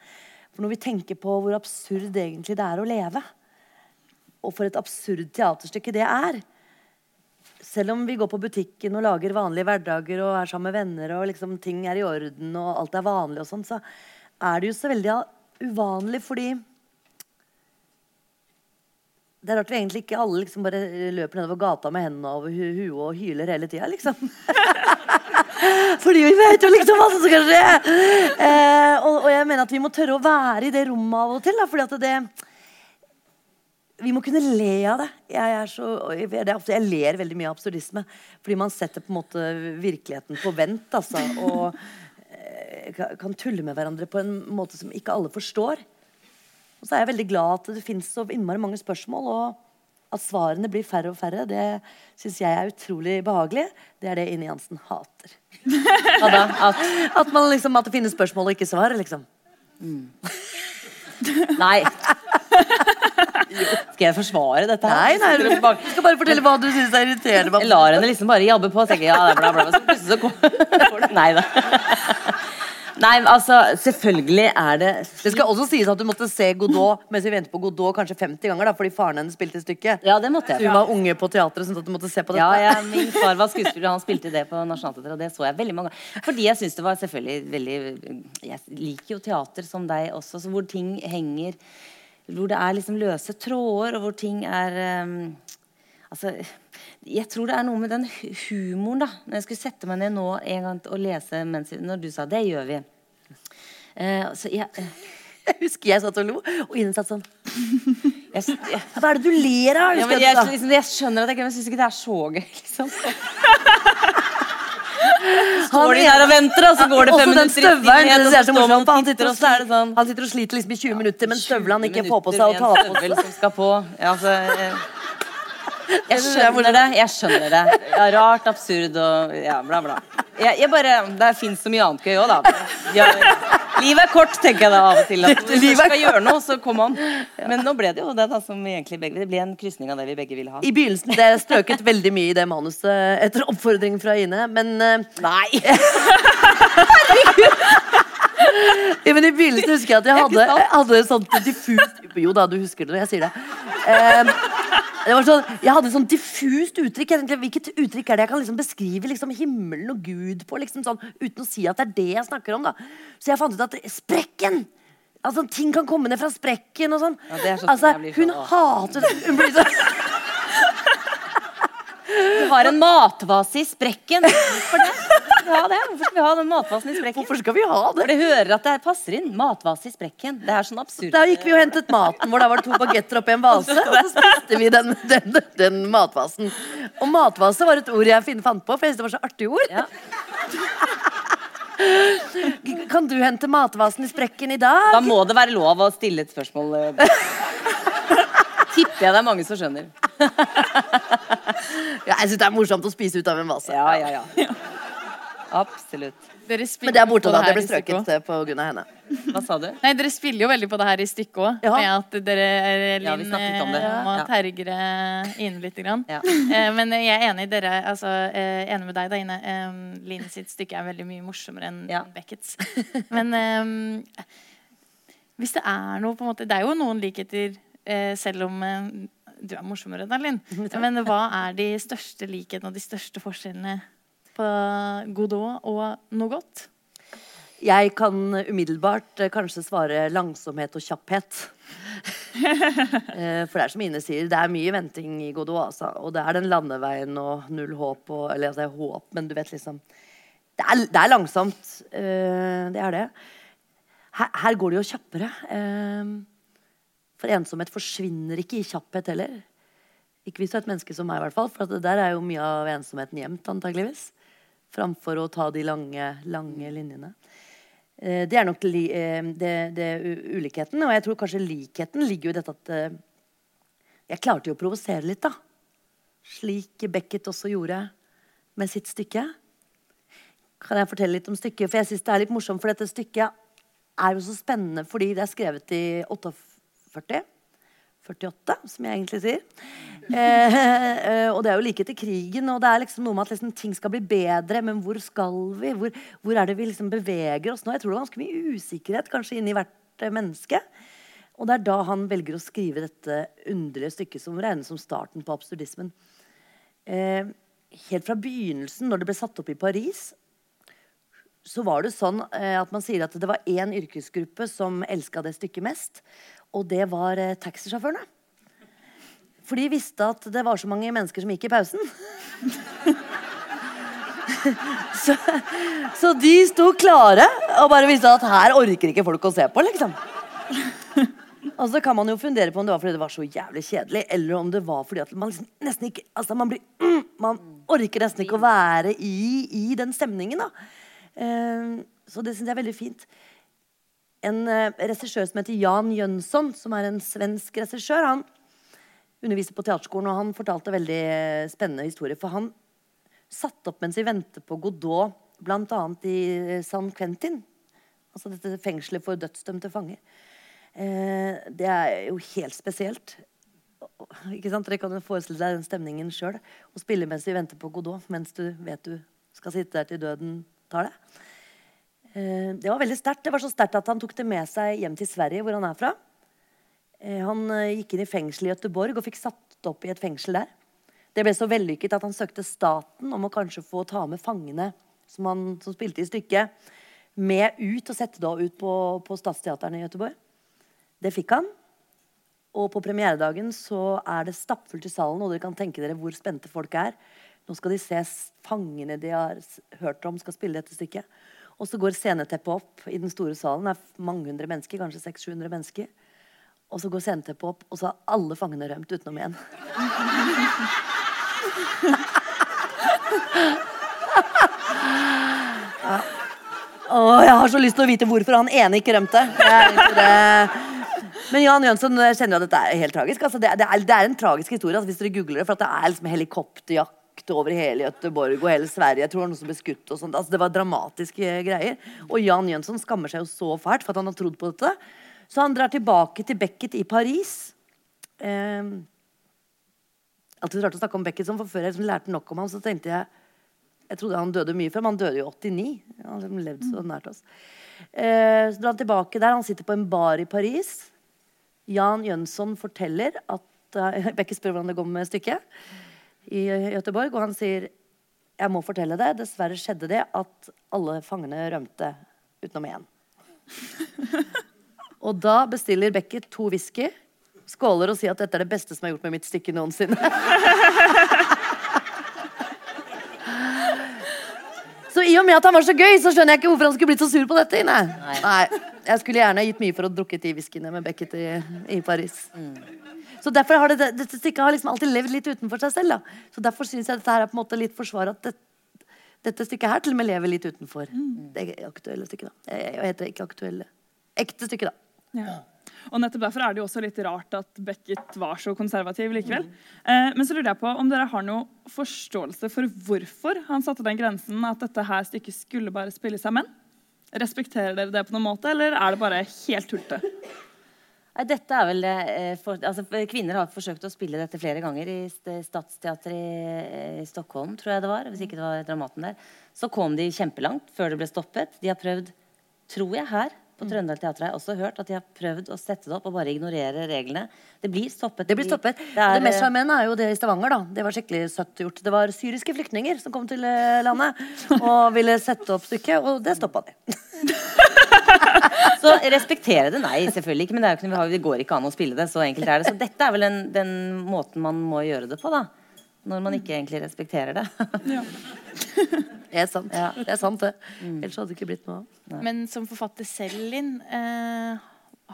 For når vi tenker på hvor absurd egentlig det er å leve, og for et absurd teaterstykke det er Selv om vi går på butikken og lager vanlige hverdager og er sammen med venner, og liksom ting er i orden og alt er vanlig, og sånn, så er det jo så veldig uvanlig fordi det er rart vi egentlig ikke alle liksom bare løper nedover gata med hendene over hu huet og hyler hele tida, liksom. Fordi vi vet jo liksom hva som skal skje! Eh, og, og jeg mener at vi må tørre å være i det rommet av og til. Da, fordi at det Vi må kunne le av det. Jeg, er så, jeg, er jeg ler veldig mye av absurdisme. Fordi man setter på en måte virkeligheten på vent. Altså, og kan- tulle med hverandre på en måte som ikke alle forstår. Og så er jeg veldig glad at det finnes så innmari mange spørsmål, og at svarene blir færre og færre. Det syns jeg er utrolig behagelig. Det er det Ine Jansen hater. Hva? At At, man liksom, at det finnes spørsmål og ikke svar. liksom. Nei. Skal jeg forsvare dette? her? Nei, nei, du skal bare fortelle hva du syns er irriterende. Jeg lar henne liksom bare jabbe på og tenker ja, bla, bla. Så plutselig så kommer Nei da. Nei, altså, selvfølgelig er det Det skal også sies at du måtte se Godot mens vi venter på Godot kanskje 50 ganger, da, fordi faren hennes spilte stykket. Ja, det måtte jeg. hun var unge på teatret, sånn at du måtte se på dette. Ja, ja, min far var skuespiller, han spilte det på Nationaltheatret, og det så jeg veldig mange ganger. Fordi jeg syns det var selvfølgelig veldig Jeg liker jo teater som deg også, så hvor ting henger Hvor det er liksom løse tråder, og hvor ting er um, Altså, jeg tror det er noe med den humoren, da. Når jeg skulle sette meg ned nå en gang og lese mens Når du sa 'det gjør vi'. uh, så jeg, Jeg husker jeg satt og lo, og Ine satt sånn jeg, jeg, Hva er det du ler av? ja, men jeg, liksom, jeg skjønner at jeg, jeg syns ikke det er så gøy, liksom. Står de der og venter, og så går det fem minutter i støvelen, så så man Han sitter og så er det sånn han sitter og sliter liksom i 20 minutter mens støvlene ikke får på seg og å ta med en på seg. som skal på. Ja, altså, eh, jeg skjønner det. Jeg skjønner det. Ja, rart, absurd og ja, bla, bla. Jeg, jeg bare, Det fins så mye annet gøy òg, da. Ja, livet er kort, tenker jeg da av og til. At hvis først skal gjøre noe, så kom an. Men nå ble det jo det da som egentlig begge Det ble en krysning av det vi begge ville ha. I begynnelsen, Det strøket veldig mye i det manuset etter oppfordring fra Ine, men uh, Nei! Ja, men I begynnelsen husker jeg at jeg hadde, jeg hadde sånt diffust Jo da, du husker det når jeg sier det. Um, det var sånn, jeg hadde sånn diffust uttrykk. Tenkte, Hvilket uttrykk er det jeg kan liksom beskrive liksom himmelen og Gud på? Liksom sånn, uten å si at det er det jeg snakker om. da Så jeg fant ut at sprekken! Altså, Ting kan komme ned fra sprekken og sånn. Ja, det sånn altså, hun sånn, hater. Hun blir så Du har en matvase i sprekken. Hvorfor det? Skal vi ha det? Hvorfor skal vi ha den matvasen i sprekken? Hvorfor skal vi ha det? For det hører at det passer inn. Matvase i sprekken. Det er sånn absurd. Da gikk vi og hentet maten vår. Da var det to bagetter oppi en vase. Og så spiste vi den, den, den matvasen. Og matvase var et ord jeg fant på, for jeg synes det var så artig ord. Ja. Kan du hente matvasen i sprekken i dag? Da må det være lov å stille et spørsmål. eh. Tipper jeg det er mange som skjønner. Ja, jeg syns det er morsomt å spise ut av en vase. Ja, ja, ja. Absolutt. Dere Men det er borte, da. Det her ble strøket eh, på grunn av henne. Hva sa du? Nei, Dere spiller jo veldig på det her i stykket òg. Ja. Med at dere Linn Ja, vi Linn, snakket om det. eh, må Ja. tergre inn litt. Grann. Ja. Eh, Men jeg er enig, dere, altså, eh, enig med deg, da, Ine. Eh, Linn sitt stykke er veldig mye morsommere enn Ja. Beckets. Men eh, hvis det er noe på en måte Det er jo noen likheter, eh, selv om eh, du er morsommere da, Linn. Men hva er de største likhetene og de største forskjellene på Godot og noe godt? Jeg kan umiddelbart eh, kanskje svare langsomhet og kjapphet. Eh, For det er som Ine sier, det er mye venting i Godot. Altså. Og det er den landeveien og null håp og Eller altså, det er håp, men du vet liksom Det er, det er langsomt. eh, Det er det. Her, her går det jo kjappere. For ensomhet forsvinner ikke i kjapphet heller. Ikke hvis du er et menneske som meg, i hvert fall. For der er jo mye av ensomheten gjemt, antageligvis. Framfor å ta de lange, lange linjene. Eh, Det er nok li, eh, det, det ulikheten. Og jeg tror kanskje likheten ligger jo i dette at eh, jeg klarte jo å provosere litt, da. Slik Beckett også gjorde med sitt stykke. Kan jeg fortelle litt om stykket? For jeg synes det er litt morsomt, for dette stykket er jo så spennende fordi det er skrevet i 48. 48, som jeg egentlig sier. Eh, eh, og det er jo like etter krigen, og det er liksom noe med at liksom, ting skal bli bedre, men hvor skal vi? Hvor, hvor er det vi liksom beveger oss nå? Jeg tror det er ganske mye usikkerhet kanskje inni hvert eh, menneske. Og det er da han velger å skrive dette underlige stykket som regnes som starten på absurdismen. Eh, helt fra begynnelsen, når det ble satt opp i Paris, så var det sånn eh, at man sier at det var én yrkesgruppe som elska det stykket mest, og det var eh, taxisjåførene. For de visste at det var så mange mennesker som gikk i pausen. så, så de sto klare og bare visste at her orker ikke folk å se på, liksom. Og så kan man jo fundere på om det var fordi det var så jævlig kjedelig, eller om det var fordi at man liksom nesten ikke Altså, man blir mm, Man orker nesten ikke å være i, i den stemningen, da. Eh, så det syns jeg er veldig fint. En uh, regissør som heter Jan Jønsson, som er en svensk regissør, han underviste på teaterskolen, og han fortalte veldig eh, spennende historier. For han satte opp mens vi ventet på Godot, bl.a. i eh, San Quentin. Altså dette fengselet for dødsdømte fanger. Eh, det er jo helt spesielt. ikke sant? Dere kan jo forestille deg den stemningen sjøl. Å spille mens vi venter på Godot, mens du vet du skal sitte der til døden det. Eh, det var veldig sterkt. Det var så sterkt at han tok det med seg hjem til Sverige, hvor han er fra. Eh, han eh, gikk inn i fengsel i Göteborg og fikk satt opp i et fengsel der. Det ble så vellykket at han søkte staten om å kanskje få ta med fangene som han som spilte i stykket, med ut og sette det ut på, på Stadsteaterne i Göteborg. Det fikk han. Og på premieredagen så er det stappfullt i salen, og dere kan tenke dere hvor spente folk er. Nå skal de se fangene de har hørt om skal spille dette stykket. Og så går sceneteppet opp i den store salen. Det er mange hundre mennesker, kanskje 600-700 mennesker. Og så går sceneteppet opp, og så har alle fangene rømt utenom én. ja. Å, jeg har så lyst til å vite hvorfor han ene ikke rømte. Men Jan Jønsson kjenner jo at dette er helt tragisk. Altså, det, er, det, er, en tragisk historie altså, hvis dere googler det. For det er liksom helikopterjakt over hele Göteborg og hele Sverige. Jeg tror det var noen som ble skutt og sånt. Altså, det var dramatiske greier. Og Jan Jønsson skammer seg jo så fælt for at han har trodd på dette. Så han drar tilbake til Beckett i Paris. Eh, alltid rart å snakke om Beckett, for før jeg liksom lærte nok om ham, så tenkte jeg jeg trodde han døde mye før, men han døde jo 89. Han liksom levde så nært oss. Eh, så drar han tilbake der. Han sitter på en bar i Paris. Jan Jønsson forteller at uh, Bekke spør hvordan det går med stykket i Göteborg, og han sier jeg må fortelle det. Dessverre skjedde det at alle fangene rømte utenom én. og da bestiller Beckett to whisky, skåler og sier at dette er det beste som er gjort med mitt stykke noensinne. Så i og med at han var så gøy, så skjønner jeg ikke hvorfor han skulle blitt så sur på dette. Nei. Nei. Jeg skulle gjerne gitt mye for å drukket de whiskyene med Beckett i, i Paris. Mm. Så derfor har det, dette stykket har liksom alltid levd litt utenfor seg selv. Da. Så derfor syns jeg dette her er på en måte litt forsvar at det, dette stykket her til og med lever litt utenfor mm. det aktuelle stykket. da. Jeg heter ikke aktuelle. Ekte stykket, da. Ja. Og nettopp Derfor er det jo også litt rart at Beckett var så konservativ likevel. Mm. Eh, men så lurer jeg på om dere har noe forståelse for hvorfor han satte den grensen at dette her stykket skulle bare spilles av menn? Respekterer dere det på noen måte, eller er det bare helt tullete? Dette er vel, eh, for, altså, Kvinner har forsøkt å spille dette flere ganger i Statsteatret i, i, Stockholm. tror jeg det var, Hvis ikke det var Dramaten der. Så kom de kjempelangt før det ble stoppet. De har prøvd, tror jeg, her på mm. Trøndelag Teater har jeg også hørt at de har prøvd å sette det opp og bare ignorere reglene. Det blir stoppet. Det blir stoppet. Det, er, det mest sjarmerende er jo det i Stavanger. da. Det var skikkelig søtt gjort. Det var syriske flyktninger som kom til eh, landet og ville sette opp stykket, og det stoppa de. så respektere det, nei, selvfølgelig ikke. Men det, ikke, det, går ikke an å spille det. Så enkelt er det. Så dette er vel den, den måten man må gjøre det på, da. Når man ikke egentlig respekterer det. ja. Det er sant, ja. det. er sant det. Mm. Ellers hadde det ikke blitt noe av. Men som forfatter selv, Linn, eh,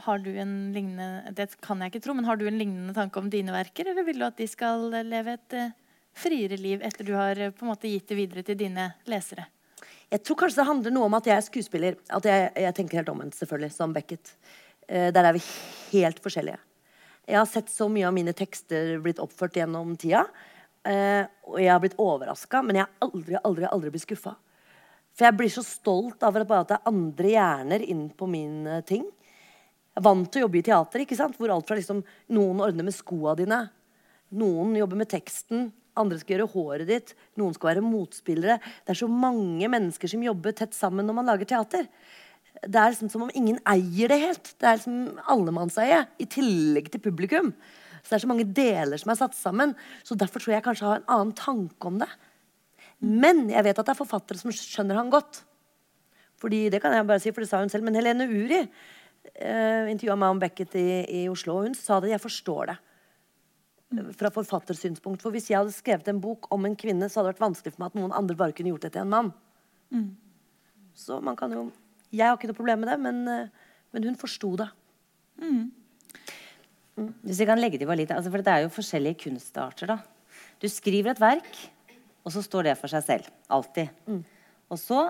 har du en lignende Det kan jeg ikke tro, men har du en lignende tanke om dine verker? Eller vil du at de skal leve et eh, friere liv etter du har eh, på en måte gitt det videre til dine lesere? Jeg tror kanskje det handler noe om at jeg er skuespiller. At jeg, jeg tenker helt omvendt, selvfølgelig, som Beckett. Eh, der er vi helt forskjellige. Jeg har sett så mye av mine tekster blitt oppført gjennom tida. Uh, og jeg har blitt overraska, men jeg har aldri, aldri, aldri blitt skuffa. For jeg blir så stolt av at, det er andre hjerner inn på min uh, ting. Jeg er vant til å jobbe i teater, ikke sant? hvor alt fra liksom, noen ordner med skoa dine, noen jobber med teksten, andre skal gjøre håret ditt, noen skal være motspillere. Det er så mange mennesker som jobber tett sammen når man lager teater. Det er liksom som om ingen eier det helt. Det er liksom allemannseie i tillegg til publikum. Så det er så mange deler som er satt sammen. Så derfor tror jeg kanskje jeg har en annen tanke om det. Men jeg vet at det er forfattere som skjønner han godt. Fordi, det kan jeg bare si, for det sa hun selv. Men Helene Uri eh, intervjua meg om Beckett i, i, Oslo, og hun sa det. Jeg forstår det. Fra forfattersynspunkt. For hvis jeg hadde skrevet en bok om en kvinne, så hadde det vært vanskelig for meg at noen andre bare kunne gjort det til en mann. Mm. Så man kan jo Jeg har ikke noe problem med det, men, uh, men hun forsto det. Mm. Mm. Hvis vi kan legge til litt, altså For det er jo forskjellige kunstarter. da. Du skriver et verk, og så står det for seg selv. Alltid. Mm. Og så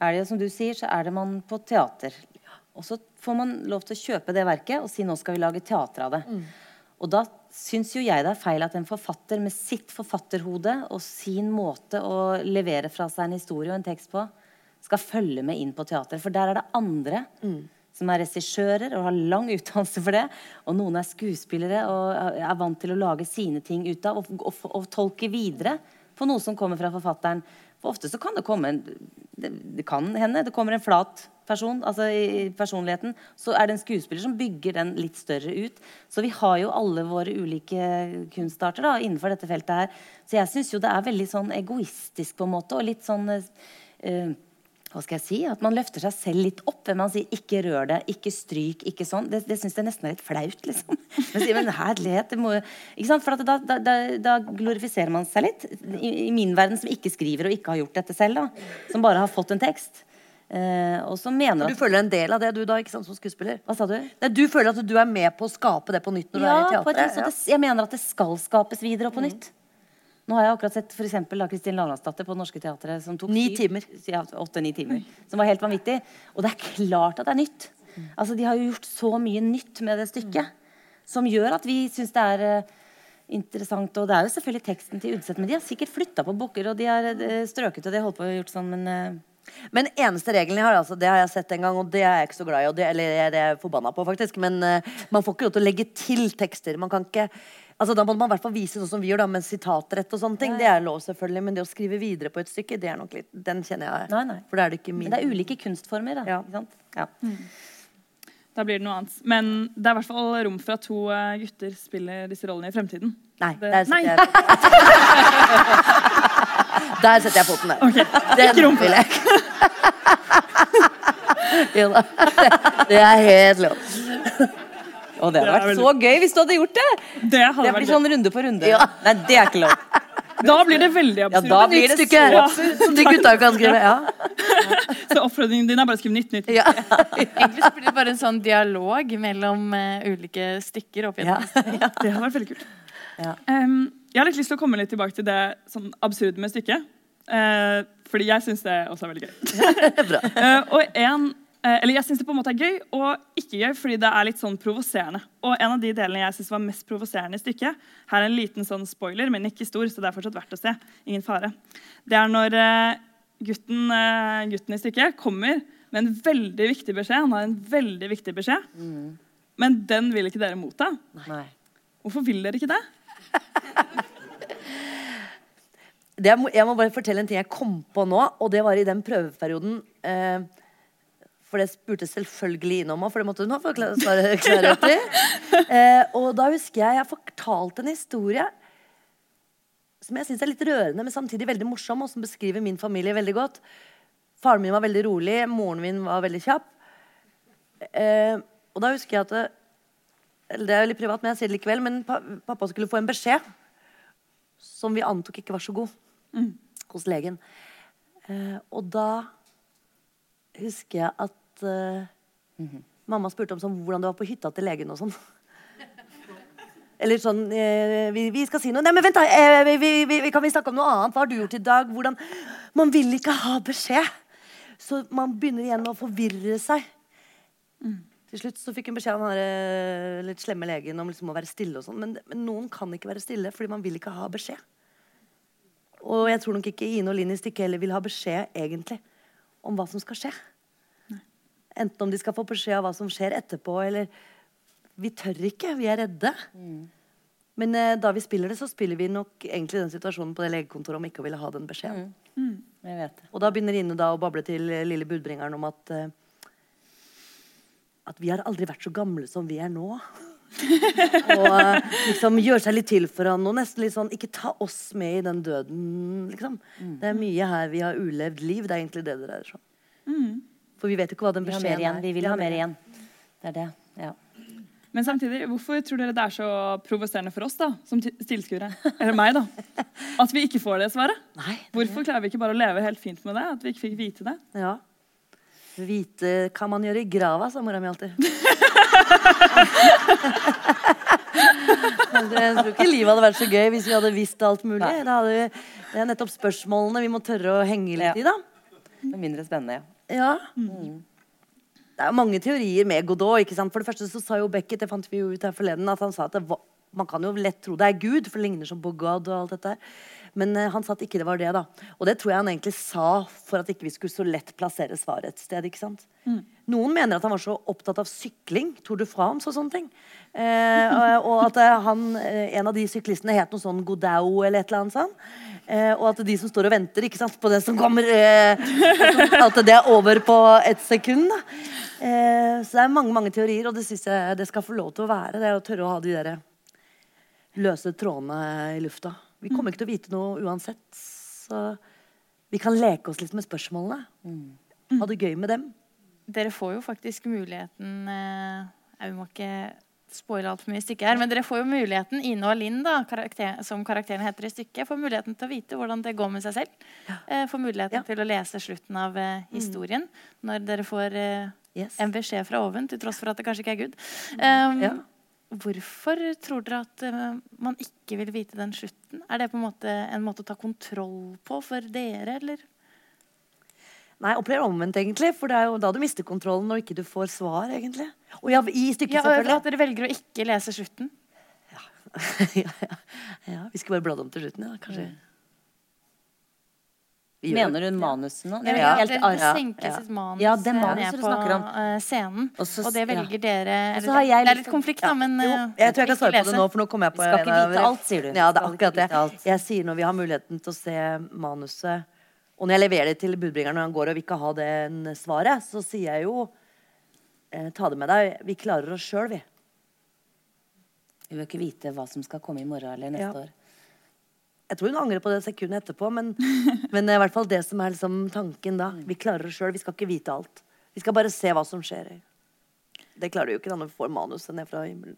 er det som du sier, så er det man på teater. Og så får man lov til å kjøpe det verket og si nå skal vi lage teater av det. Mm. Og da syns jo jeg det er feil at en forfatter med sitt forfatterhode og sin måte å levere fra seg en historie og en tekst på, skal følge med inn på teater. For der er det andre mm som er regissører og har lang utdannelse for det. Og noen er skuespillere og er vant til å lage sine ting ut av og, og, og tolke videre på noe som kommer fra forfatteren. For ofte så kan det komme en det, det kan hende det kommer en flat person, altså i personligheten. Så er det en skuespiller som bygger den litt større ut. Så vi har jo alle våre ulike kunstarter da, innenfor dette feltet her. Så jeg syns jo det er veldig sånn egoistisk på en måte, og litt sånn uh, hva skal jeg si, At man løfter seg selv litt opp. Hvem man sier 'ikke rør det', 'ikke stryk', ikke sånn. Det, det syns jeg nesten er litt flaut. liksom. Men, sier, men herlighet, det må jo ikke sant? For da, da, da, glorifiserer man seg litt. I, I, min verden, som ikke skriver og ikke har gjort dette selv, da, som bare har fått en tekst. Uh, og som mener at Du føler en del av det, du da, ikke sant, som skuespiller? Hva sa du? Nei, du føler at du er med på å skape det på nytt når ja, du er i teatret? Ja, jeg mener at det skal skapes videre og på mm. nytt. Nå har jeg akkurat sett for eksempel, Kristin Lavransdatter på Norske Teatret som tok ni timer. Ja, åtte-ni timer. Som var helt vanvittig. Og det er klart at det er nytt. Altså, De har jo gjort så mye nytt med det stykket som gjør at vi syns det er uh, interessant. Og det er jo selvfølgelig teksten til Udseth, men de har sikkert flytta på bukker, og de har uh, strøket og de har holdt på og gjort sånn, men uh, men eneste regelen jeg har, altså, det har jeg sett en gang, og det er jeg ikke så glad i. Det, eller det er jeg forbanna på, faktisk. Men uh, man får ikke lov til å legge til tekster. Man kan ikke Altså, da må man i hvert fall vise sånn som vi gjør, da, med sitatrett og sånne ting. Ja. Det er lov, selvfølgelig. Men det å skrive videre på et stykke, det er nok litt Den kjenner jeg. Nei, nei. For det er det ikke min. Men det er ulike kunstformer, da. Ja. Ikke sant? Ja. Mm. Da blir det noe annet. Men det er i hvert fall rom for at to eh, gutter spiller disse rollene i fremtiden. Nei. Det... Der setter jeg Der setter jeg foten ned. Okay. Ikke vil jo da. Det er helt lov. Og det hadde vært veldig... så gøy hvis du hadde gjort det! Det, hadde det blir sånn runde på runde. Ja. Nei, det er ikke lov. Da blir det veldig absurd. Ja, da blir det så absurd som de gutta kan skrive. Ja. så oppfordringen din er bare å skrive nytt, nytt. Ja. Egentlig så blir det bare en sånn dialog mellom uh, ulike stykker opp igjen. Ja. Det har vært veldig kult. Um, jeg har litt lyst til å komme litt tilbake til det sånn absurde med stykket. Eh, fordi jeg syns det også er veldig gøy. uh, og en Eh, eller jeg syns det på en måte er gøy og ikke gøy fordi det er litt sånn provoserende. Og en av de delene jeg synes var mest provoserende i stykket, her er en liten sånn spoiler, men ikke stor, så det er fortsatt verdt å se. Ingen fare. Det er når eh, gutten, eh, gutten i stykket kommer med en veldig viktig beskjed. Han har en veldig viktig beskjed, mm. men den vil ikke dere motta. Nei. Hvorfor vil dere ikke det? Det jeg, må, bare fortelle en ting jeg kom på nå, og det var i den prøveperioden. Eh, for det spurte selvfølgelig innom òg, for det måtte hun ha klarhet i. Eh, og da husker jeg jeg fortalte en historie som jeg syns er litt rørende, men samtidig veldig morsom, og som beskriver min familie veldig godt. Faren min var veldig rolig, moren min var veldig kjapp. Eh, og da husker jeg at det, er litt privat, men jeg sier det likevel. Men pappa skulle få en beskjed som vi antok ikke var så god, mm. hos legen. Eh, og da husker jeg at eh, mm -hmm. mamma spurte om sånn, hvordan det var på hytta til legen og sånn. Eller sånn eh, vi, vi, skal si noe Nei, men vent, da! Eh, vi, vi, kan vi snakke om noe annet? Hva har du gjort i dag? Hvordan Man vil ikke ha beskjed. Så man begynner igjen å forvirre seg. Mm. Til slutt så fikk hun beskjed av den eh, litt slemme legen om liksom å være stille. og sånn men, men, noen kan ikke være stille fordi man vil ikke ha beskjed. Og jeg tror nok ikke Ine og Linn i stykket heller vil ha beskjed, egentlig om hva som skal skje. Nei. Enten om de skal få beskjed av hva som skjer etterpå, eller Vi tør ikke. Vi er redde. Mm. Men eh, da vi spiller det, så spiller vi nok egentlig den situasjonen på det legekontoret om ikke å ville ha den beskjeden. Mm. Mm. Og da begynner Ine da å bable til lille budbringeren om at uh, at vi har aldri vært så gamle som vi er nå. og uh, liksom gjøre seg litt til for han og nesten litt sånn Ikke ta oss med i den døden, liksom. Mm. Det er mye her vi har ulevd liv. Det er egentlig det det dreier seg om. Mm. For vi vet jo ikke hva den beskjeden er. Vi vil ha mer igjen. Det er det. Ja. Men samtidig, hvorfor tror dere det er så provoserende for oss da, som tilskuere? Eller meg, da. At vi ikke får det svaret? Nei, hvorfor klarer vi ikke bare å leve helt fint med det? At vi ikke fikk vite det? Ja. Vite hva man gjør i grava, sa mora mi alltid. jeg tror ikke livet hadde vært så gøy hvis vi hadde visst alt mulig. Vi, det er nettopp spørsmålene vi må tørre å henge litt ja. i, da. Det er mindre spennende, ja. Mm. Det er mange teorier med Godot. ikke sant? For det første så sa jo Beckett det fant vi jo ut her forleden, at han sa at var, man kan jo lett tro det er Gud, for det ligner som på God og alt dette. Men uh, han sa at ikke det var det. da. Og det tror jeg han egentlig sa for at ikke vi skulle så lett plassere svaret et sted. ikke sant? Mm. Noen mener at han var så opptatt av sykling, Tour de France og sånne ting. Eh, og, og at eh, han, eh, en av de syklistene het noe sånn Godau eller et eller annet sånt. Eh, og at de som står og venter ikke sant, på det som kommer eh, At det er over på et sekund. Eh, så det er mange mange teorier, og det syns jeg det skal få lov til å være. Det er å tørre å ha de der løse trådene i lufta. Vi kommer ikke til å vite noe uansett. Så vi kan leke oss litt med spørsmålene. Ha det gøy med dem. Dere får jo faktisk muligheten Vi må ikke spoile altfor mye i stykket her, men dere får jo muligheten, Ine og Linn, da, karakter, som karakteren heter i stykket, får muligheten til å vite hvordan det går med seg selv. Ja. får muligheten Ja. til å lese slutten av eh, historien når dere får eh, Yes. en beskjed fra oven, til tross for at det kanskje ikke er Gud. Um, Ja. Hvorfor tror dere at eh, man ikke vil vite den slutten? Er det på en måte en måte å ta kontroll på for dere, eller? Nei, jeg opplever omvendt, egentlig. For det er jo da du mister kontrollen når ikke du får svar, egentlig. Og ja, i stykket, Ja, selvfølgelig. at dere velger å ikke lese slutten? ja, ja, ja. Vi skulle bare bladd om til slutten, ja. Kanskje. Gjør Mener hun nå? Ja, Det er ja, helt det, arr- det ja, senkes et manus, Ja, det eh, manuset ned på eh, scenen. Også, Og det velger dere eller, har jeg Det er litt konflikt, da, men Jo, eh, jeg tror jeg kan svare på det nå, for nå kommer jeg på Vi skal ikke vite alt, sier du. Ja, det er akkurat det. Jeg sier når vi har muligheten til å se manuset, og når jeg leverer det til budbringeren når han går og vil ikke ha den svaret, så sier jeg jo ta det med deg. Vi klarer oss sjøl, vi. Vi vil ikke vite hva som skal komme i morgen eller neste Ja. år. Jeg tror hun angrer på det sekundet etterpå, men, men i hvert fall det som er liksom tanken da. Vi klarer oss sjøl. Vi skal ikke vite alt. Vi skal bare se hva som skjer. Det klarer du jo ikke da når du får manuset ned fra himmelen.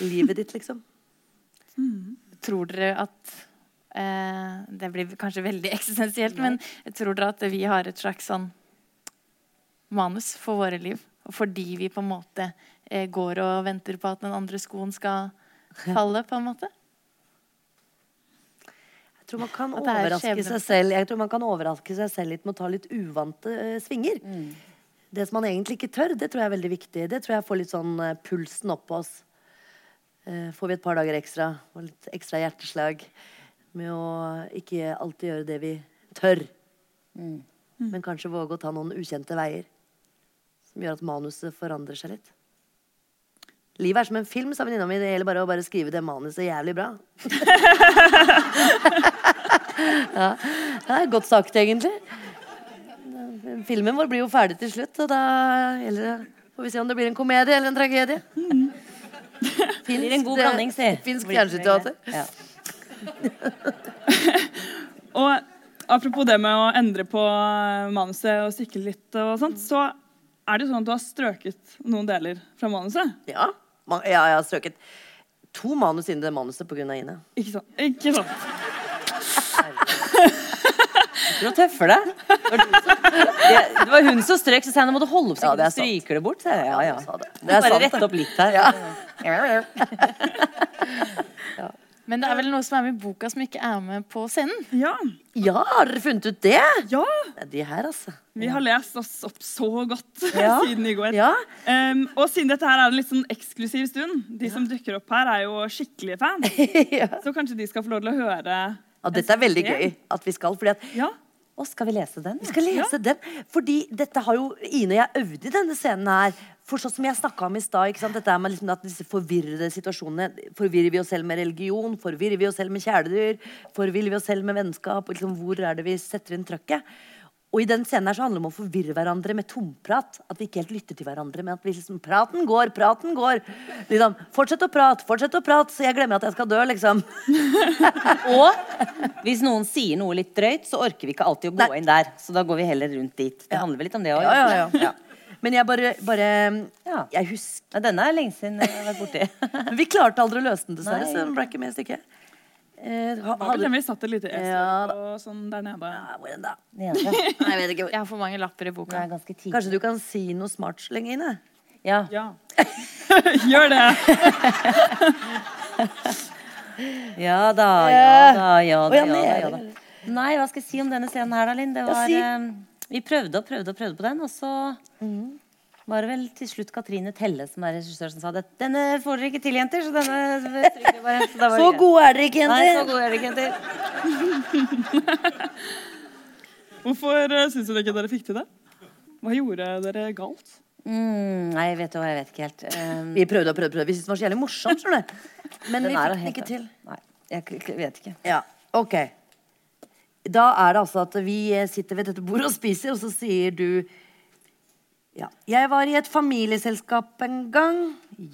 Livet ditt, liksom. Tror dere at eh, Det blir kanskje veldig eksistensielt, men tror dere at vi har et slags sånn manus for våre liv? Og fordi vi på en måte eh, går og venter på at den andre skoen skal falle, på en måte? Tror man kan er overraske seg selv Jeg tror man kan overraske seg selv litt med å ta litt uvante uh, svinger. Det som man egentlig ikke tør, det tror jeg er veldig viktig. Det tror jeg får litt sånn uh, pulsen opp på oss. Uh, får vi et par dager ekstra og litt ekstra hjerteslag med å ikke alltid gjøre det vi tør. Men kanskje våge å ta noen ukjente veier som gjør at manuset forandrer seg litt. Livet er som en film, sa venninna mi. Det gjelder bare å bare skrive det manuset jævlig bra. ja, det er godt sagt, egentlig. Filmen vår blir jo ferdig til slutt, og da gjelder det Får vi se om det blir en komedie eller en tragedie. Det blir en god blanding, si. Finsk fjernsynsteater. Ja. Og apropos det med å endre på manuset og sikre litt og sånt, så er det jo sånn at du har strøket noen deler fra manuset. Ja, ma- ja, jeg har strøket to manus inn i det manuset pga. Ine. Ikke sant? Ikke sant? Du tøffer deg. Det var, hun som strøk, så sa jeg nå må du holde opp så Ja, ikke det er du stryker det bort. Ja, ja. det. Det er Bare sant, rette rett opp litt her. Men det er vel noe som er med i boka som ikke er med på scenen? Ja. Ja, har dere funnet ut det? ja. Det er de her, altså. Vi har lest oss opp så godt Ja. siden i går. Ja. Um, og siden dette her er en litt sånn eksklusiv stund, de som dukker opp her, er jo skikkelige fans. ja. Så kanskje de skal få lov til å høre ja, dette er veldig gøy at vi skal. Fordi at Ja. Å, skal vi lese den? Vi skal lese den. Fordi dette har jo Ine og jeg øvd i denne scenen her. For sånn som jeg snakka om i stad, dette er med liksom at disse forvirrede situasjonene Forvirrer vi oss selv med religion? Forvirrer vi oss selv med kjæledyr? Forvirrer vi oss selv med vennskap? Liksom, hvor er det vi setter inn trøkket? Og i den scenen her så handler det om å forvirre hverandre med tomprat. At vi ikke helt lytter til hverandre, men at vi liksom Praten går, praten går. Liksom, Fortsett å prate, fortsett å prate, så jeg glemmer at jeg skal dø, liksom. Og hvis noen sier noe litt drøyt, så orker vi ikke alltid å gå inn der. Så da går vi heller rundt dit. Det handler vel litt om det òg? Ja, ja, ja. Men jeg bare, bare Ja. Jeg husker denne er lenge siden jeg har vært borti. Vi klarte aldri å løse den, dessverre. Nei. Så den ble ikke med i stykket. Eh, ha, var vel den vi satt et lite S Ja, og sånn der nede. Ja, hvor er da? Nede. Nei, jeg vet ikke. Jeg har for mange lapper i boka. er. Kanskje du kan si noe smart så lenge inne? Ja. Ja. Gjør det. ja da, ja da, ja da. ja, da, ja, da. Nei, hva skal jeg si om denne scenen her, da, Linn? Det Ja, var si. eh, Vi prøvde og prøvde og prøvde på den, og så var det vel til slutt Katrine Telle som er regissør som sa det. Denne får dere ikke til, jenter, så denne bare. Så, da var Så gode er dere ikke, jenter. Nei, så gode er dere ikke, jenter. Hvorfor uh, syns dere ikke dere fikk til det? Hva gjorde dere galt? Mm, nei, vet du hva, jeg vet ikke helt. Um, Vi prøvde og prøvde, prøvde. vi syntes den var så jævlig morsom. skjønner du. Men den vi fikk den ikke til. Nei, jeg vet ikke. Ja, ok. Da er det altså at vi eh, sitter ved dette bordet og spiser, og så sier du Ja. Jeg var i et familieselskap en gang.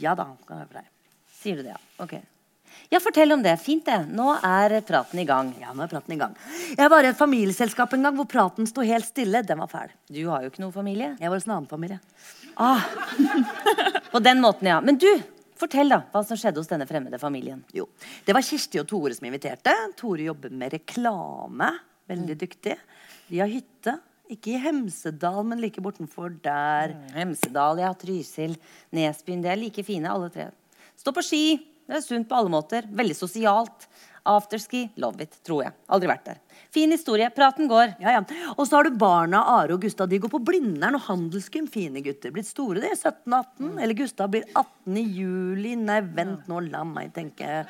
Ja da. kan jeg for deg. Sier du det, ja? Ok. Ja, fortell om det. Fint, det. Nå er praten i gang. Ja, nå er praten i gang. Jeg var i et familieselskap en gang hvor praten sto helt stille. Den var fæl. Du har jo ikke noe familie. Jeg var hos en annen familie. Ah. På den måten, ja. Men du, fortell da hva som skjedde hos denne fremmede familien. Jo, Det var Kirsti og Tore som inviterte. Tore jobber med reklame. Veldig dyktig. De har hytte. Ikke i Hemsedal, men like bortenfor der. Hemsedal, ja, Trysil, Nesbyen. De er like fine, alle tre. Stå på ski. Det er sunt på alle måter. Veldig sosialt. Afterski. Love it, tror jeg. Aldri vært der. Fin historie. Praten går. Ja, ja. Og så har du barna Are og Gustav. De går på Blindern og handelsgym. Fine gutter. Blitt store, de. 17-18. Eller Gustav blir 18 i juli. Nei, vent nå, la meg tenke.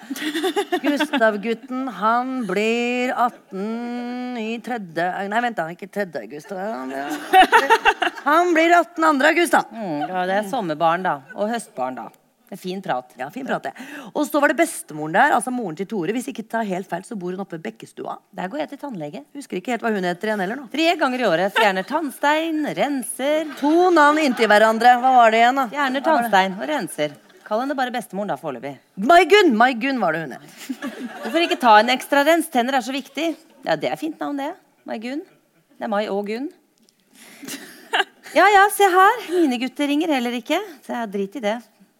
Gustav-gutten, han blir 18 i tredje Nei, vent, da. Ikke tredje august. Han blir- Han blir 18 andre august, da. Mm, ja, det er sommerbarn, da. Og høstbarn, da. Det er fin prat. Ja, fin prat, det. Og så var det bestemoren der, altså moren til Tore. Hvis ikke tar helt feil, så bor hun oppe i Bekkestua. Der går jeg til tannlege. Husker ikke helt hva hun heter igjen heller nå. Tre ganger i året. Fjerner tannstein, renser. To navn inntil hverandre. Hva var det igjen, da? Fjerner tannstein og renser. Kall henne bare bestemoren, da, foreløpig. Maigunn! Maigunn var det hun het. Hvorfor ikke ta en ekstra rens? Tenner er så viktig. Ja, det er fint navn, det. Mai Gunn. Det er Mai og Gunn. Ja ja, se her. Mine gutter ringer heller ikke. Så jeg drit i det.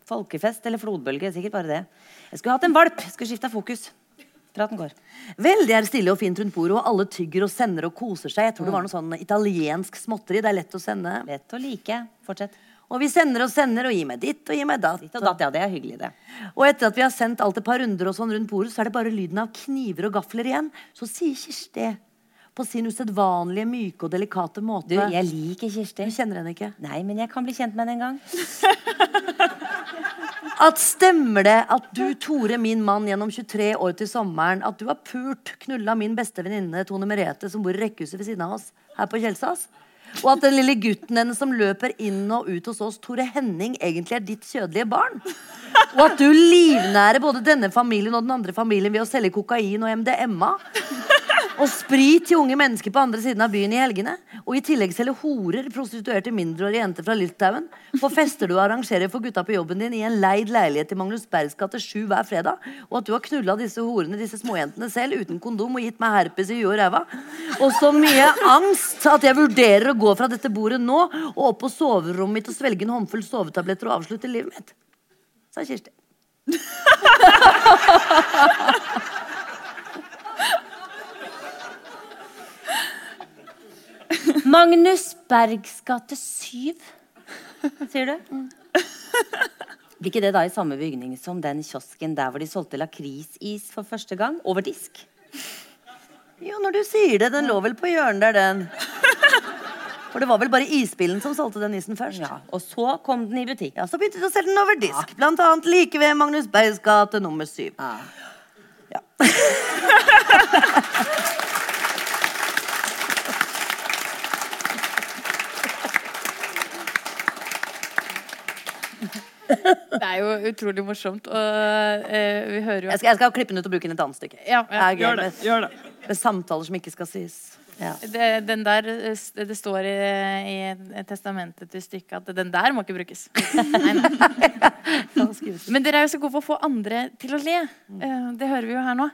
Folkefest eller flodbølge. Sikkert bare det. Jeg skulle hatt en valp. Jeg Skulle skifta fokus. Praten går. Vel, det er stille og fint rundt bordet, og alle tygger og sender og koser seg. Jeg tror det var noe sånn italiensk småtteri. Det er lett å sende. Lett å like. Fortsett. Og vi sender og sender og gir meg ditt og gir meg datt. Ditt og datt, ja. Det er hyggelig, det. Og etter at vi har sendt alt et par runder og sånn rundt bordet, så er det bare lyden av kniver og gafler igjen. Så sier Kirsti på sin usedvanlige myke og delikate måte Du, jeg liker Kirsti. Du kjenner henne ikke? Nei, men jeg kan bli kjent med henne en gang. At stemmer det at du, Tore, min mann, gjennom 23 år til sommeren, at du har pult knulla min beste venninne Tone Merete, som bor i rekkehuset ved siden av oss her på Kjelsås? Og at den lille gutten hennes som løper inn og ut hos oss, Tore Henning, egentlig er ditt kjødelige barn? Og at du livnærer både denne familien og den andre familien ved å selge kokain og MDMA? Og sprit til unge mennesker på andre siden av byen i helgene. Og i tillegg selger horer, prostituerte mindreårige jenter fra Litauen. På fester du arrangerer for gutta på jobben din i en leid leilighet i Magnus Bergs gate 7 hver fredag. Og at du har knulla disse horene, disse småjentene selv, uten kondom og gitt meg herpes i huet og ræva. Og så mye angst at jeg vurderer å gå fra dette bordet nå og opp på soverommet mitt og svelge en håndfull sovetabletter og avslutte livet mitt. Sa Kirsti. Magnus Bergs gate 7, sier du? Blir ikke det da i samme bygning som den kiosken der hvor de solgte lakrisis for første gang? Over disk? Jo, når du sier det. Den lå vel på hjørnet der, den. For det var vel bare isbilen som solgte den isen først. Ja, Og så kom den i butikk. Ja, Så begynte de å selge den over disk. Blant annet like ved Magnus Bergs gate nummer syv. Ja. Ja. Det er jo utrolig morsomt. Og eh, vi hører jo Jeg skal, jeg skal klippe den ut og bruke den i et annet stykke. Ja, ja. Det Gjør det. med, gjør det. med samtaler som ikke skal sies. Ja. det, den der, eh, det står i, i testamentet til stykket at den der må ikke brukes. Nei, nei. Men dere er jo så gode på å få andre til å le. Eh, Det hører vi jo her nå.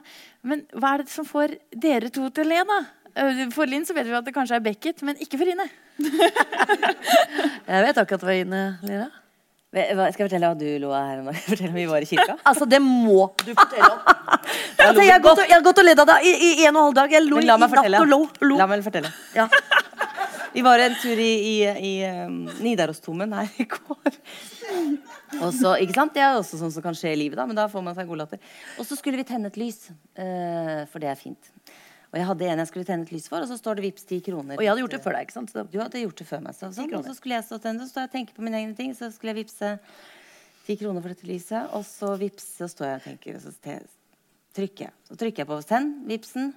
Men hva er det som får dere to til å le, da? Eh, For Linn så vet vi at det kanskje er Beckett, men ikke for Ine. Jeg vet akkurat hva Ine ler av. Hva- Skal jeg fortelle hva du lo av her? Fortell om vi var i kirka? Altså, det må du fortelle om. altså, jeg, har gått, gått og ledd av det i, en og en halv dag. Jeg lo i natt og lo. lo. La meg fortelle. Ja. Vi var en tur i, i, i um, Nidarosdomen her i går. Og så, ikke sant? Det er også sånn som kan skje i livet, da, men da får man seg god latter. Og så skulle vi tenne et lys, uh, for det er fint. Og jeg hadde en jeg skulle tenne et lys for, og så står det vips 10 kroner. Og jeg hadde gjort det før deg. ikke sant? Så Du hadde gjort det før meg. Så, sånn, og så skulle jeg stå og tenne, så står jeg og tenker på mine egne ting. Så skulle jeg vippse ti kroner for dette lyset, og så vips, så står jeg og tenker, og så trykker jeg. Så trykker jeg på send, vipsen.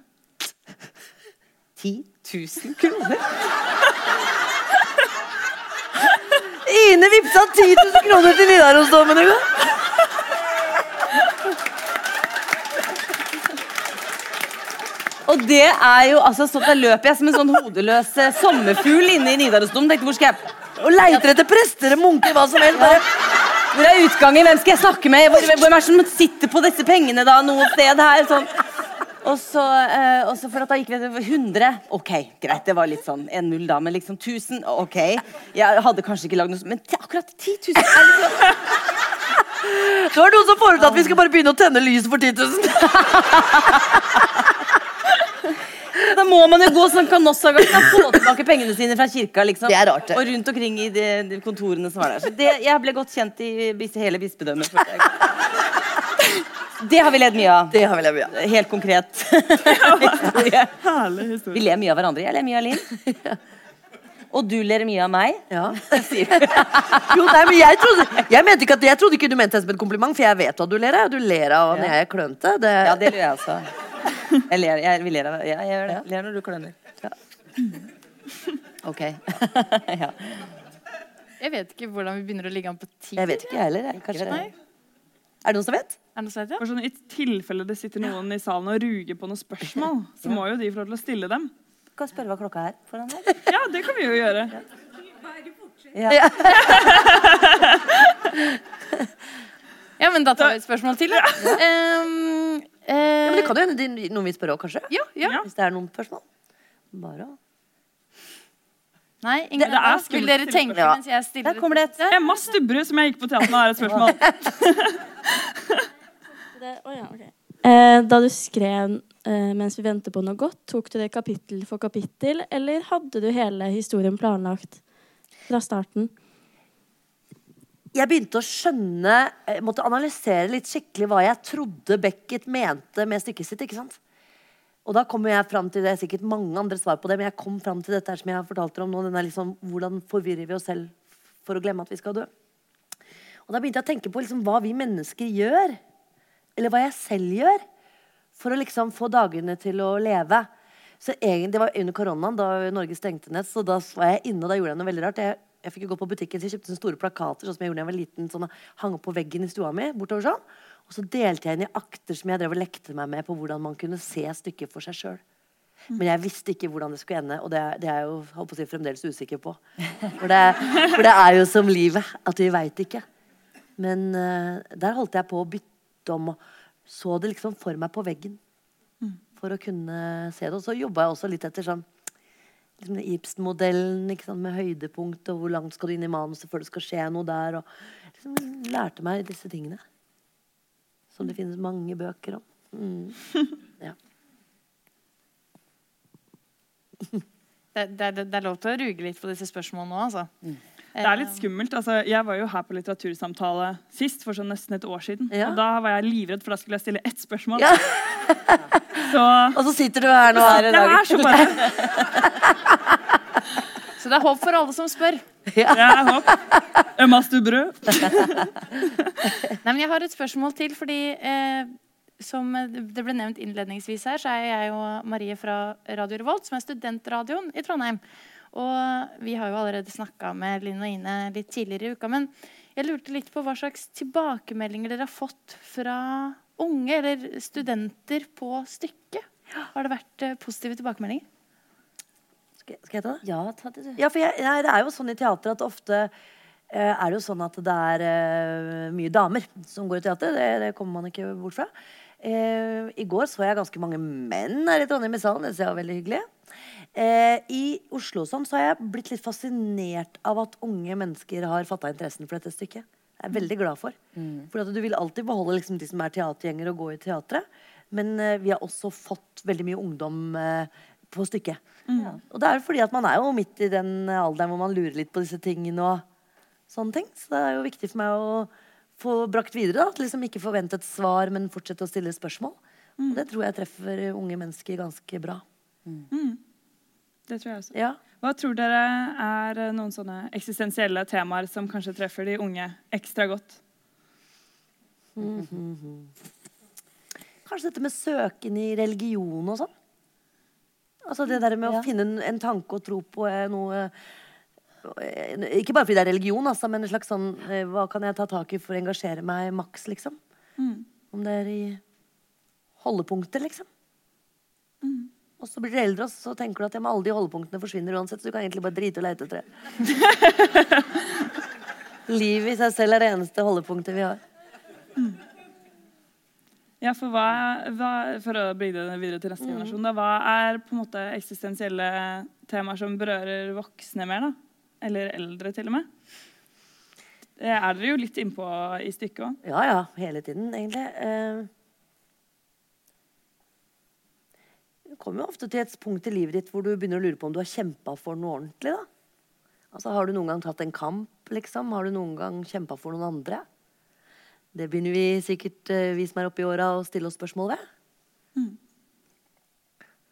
10 000 kroner. Ine vippsa 10 000 kroner til Nidarosdomen i går. Og det er jo altså så Da løper jeg som en sånn hodeløs eh, sommerfugl inne i Nidarosdomen. Tenkte, hvor skal jeg Og leiter etter prester og munker, hva som helst. Bare. Hvor er utgangen? Hvem skal jeg snakke med? Hvor, hvem er det som sitter på disse pengene da, noe sted her? Sånn. Og så, eh, og så for at da gikk vi til 100. Ok, greit, det var litt sånn 1-0 da, men liksom 1000, ok. Jeg hadde kanskje ikke lagd noe Men t- akkurat 10 000 er liksom Det var noen som foreslår at vi skal bare begynne å tenne lyset for 10 000. Da må man jo gå sånn kanossagang og få tilbake pengene sine fra kirka. liksom Det er rart, det. Og rundt omkring i de, de kontorene som var der. Så det, jeg ble godt kjent i bis- hele bispedømmet. Det har vi ledd mye av. Det har vi levd av. Helt konkret historie. Herlig Vi historie. ler mye av hverandre. Jeg ler mye av Linn. Og du ler mye av meg. Ja. Jo, nei, men jeg, trodde, jeg, mente ikke at, jeg trodde ikke du mente det som en kompliment, for jeg vet hva du ler av. Du ler av når jeg er klønete. Det, Ja, det gjør jeg også. Jeg ler, jeg, vi ler av ja, jeg gjør det. Ler når du kløner. Ja. Ok. ja. Jeg vet ikke hvordan vi begynner å ligge an på tid. jeg vet ikke, jeg heller. Kanskje. Nei. Er det noen som vet? Er det noen som vet, For sånn, I tilfelle det sitter noen i salen og ruger på noen spørsmål, så må jo de få lov til å stille dem. Kan spørre hva klokka er foran deg. Ja, det kan vi jo gjøre. Ja. Ja, men da tar vi et spørsmål til. da. Um, Ja, eh, men det kan jo hende de- noen vil spørre òg, kanskje. ja, ja. Ja. Hvis det er noen spørsmål. Bare å Nei, ingen Det er Vil dere tenke ja. mens jeg stiller Der kommer det et. Emma Stubberud, som jeg gikk på teater med, er et spørsmål. Det, oh ja, okay. eh, da du skrev 'Mens vi venter på noe godt', tok du det kapittel for kapittel, eller hadde du hele historien planlagt fra starten? jeg begynte å skjønne Jeg måtte analysere litt skikkelig hva jeg trodde Beckett mente med stykket sitt. ikke sant? Og da kommer jeg fram til det er sikkert mange andre svar på det, men jeg kom fram til dette som jeg har fortalt dere om nå. Den er liksom, hvordan forvirrer vi oss selv for å glemme at vi skal dø? Og da begynte jeg å tenke på liksom hva vi mennesker gjør, eller hva jeg selv gjør, for å liksom få dagene til å leve. Så egentlig, Det var under koronaen, da Norge stengte ned. Så da var jeg inne, og da gjorde jeg noe veldig rart. Jeg, jeg fikk jo gå på butikken, så jeg kjøpte sånne store plakater sånn som jeg gjorde da jeg var liten, sånn, og hang opp på veggen i stua mi. bortover sånn. Og så delte jeg inn i akter som jeg drev og lekte meg med på hvordan man kunne se stykket for seg sjøl. Men jeg visste ikke hvordan det skulle ende, og det, det er jeg jo si, fremdeles usikker på. For det, for det er jo som livet, at vi veit ikke. Men uh, der holdt jeg på å bytte om og så det liksom for meg på veggen. For å kunne se det. Og så jobba jeg også litt etter sånn liksom Ibsen-modellen med høydepunkt, og hvor langt skal du inn i manuset før det skal skje noe der. Og liksom lærte meg disse tingene. Som det finnes mange bøker om. Mm. Ja. Det, det, det, er lov til å ruge litt på disse spørsmålene nå, altså. Det er litt skummelt. altså Jeg var jo her på litteratursamtale sist for sånn nesten et år siden. Ja. Og da var jeg livredd, for da skulle jeg stille ett spørsmål. Ja. Så Og så sitter du her nå. det er så bare Så det er håp for alle som spør. Det er håp. Ømmast du brød? Nei, men Jeg har et spørsmål til, fordi eh, som det ble nevnt innledningsvis her, så er jeg og Marie fra Radio Revolt, som er studentradioen i Trondheim. Og vi har jo allerede snakka med Linn og Ine litt tidligere i uka. Men jeg lurte litt på hva slags tilbakemeldinger dere har fått fra unge eller studenter på stykket. Har det vært eh, positive tilbakemeldinger? Skal, skal jeg ta det? Ja, ta det, du. Ja, for jeg, nei, det er jo sånn i teater at ofte eh, er det jo sånn at det er eh, mye damer som går i teater. Det, det kommer man ikke bort fra. Eh, I går så jeg ganske mange menn her i Trondheim i salen. Det synes jeg var veldig hyggelig. Eh, I Oslo sånn, så har jeg blitt litt fascinert av at unge mennesker har fatta interessen for dette stykket. Jeg er veldig glad for. For at du vil alltid beholde liksom, de som er teatergjengere og gå i teatret. Men eh, vi har også fått veldig mye ungdom eh, på stykket. Og det er fordi at man er jo midt i den alderen hvor man lurer litt på disse tingene og sånne ting. Så det er jo viktig for meg å få brakt videre. da, At liksom ikke forvente et svar, men fortsette å stille spørsmål. Og det tror jeg treffer unge mennesker ganske bra. Det tror jeg også. Ja. Hva tror dere er eh, noen sånne eksistensielle temaer som kanskje treffer de unge ekstra godt? Kanskje dette med søken i religion og sånn. Altså det der med Ja. å finne en, en tanke og tro på er noe eh, Ikke bare fordi det er religion, altså, men en slags sånn eh, Hva kan jeg ta tak i for å engasjere meg maks, liksom? Om det er i holdepunkter, liksom. Og så blir du eldre, og så tenker du at ja, alle de holdepunktene forsvinner uansett, så du kan egentlig bare drite og leite etter det. Livet i seg selv er det eneste holdepunktet vi har. Ja, for, hva, hva, for å bringe det videre til neste generasjon, da, hva er på en måte eksistensielle temaer som berører voksne mer? da? Eller eldre, til og med? Det er dere jo litt innpå i stykket òg. Ja, ja. Hele tiden, egentlig. Eh, Du kommer jo ofte til et punkt i livet ditt hvor du begynner å lure på om du har kjempa for noe ordentlig. da. Altså, Har du noen gang tatt en kamp, liksom? Har du noen gang kjempa for noen andre? Det begynner vi sikkert, eh, vi som er oppe i åra, å stille oss spørsmål ved.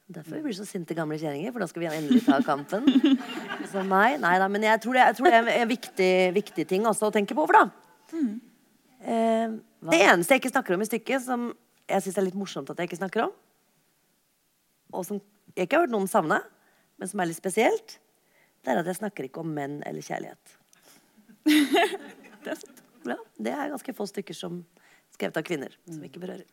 Derfor blir vi så sinte gamle kjerringer, for da skal vi endelig ta kampen. Så nei, nei da, men jeg tror det, jeg tror det er en viktig, viktig ting også å tenke på over, da. Eh, det eneste jeg ikke snakker om i stykket, som jeg syns er litt morsomt at jeg ikke snakker om, og som jeg ikke har hørt noen savne, men som er litt spesielt, det er at jeg snakker ikke om menn eller kjærlighet. Det er sant. Ja, det er ganske få stykker som skrevet av kvinner, som ikke berører.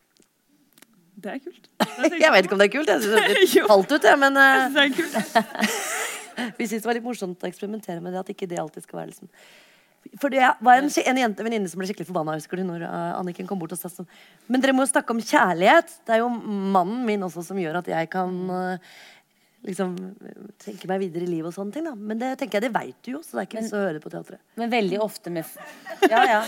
Det er kult. Jeg vet ikke om det er kult, jeg synes det falt ut, jeg, men eh, Det er kult. vi syntes det var litt morsomt å eksperimentere med det, at ikke det alltid skal være liksom For det var en, en jente, venninne som ble skikkelig forbanna husker du, når eh, Anniken kom bort og sa sånn Men dere må jo snakke om kjærlighet. Det er jo mannen min også som gjør at jeg kan eh, liksom tenke meg videre i livet og sånne ting. da Men det tenker jeg, det veit du jo, så det er ikke vits å høre det på teatret. Men veldig ofte med Ja, ja.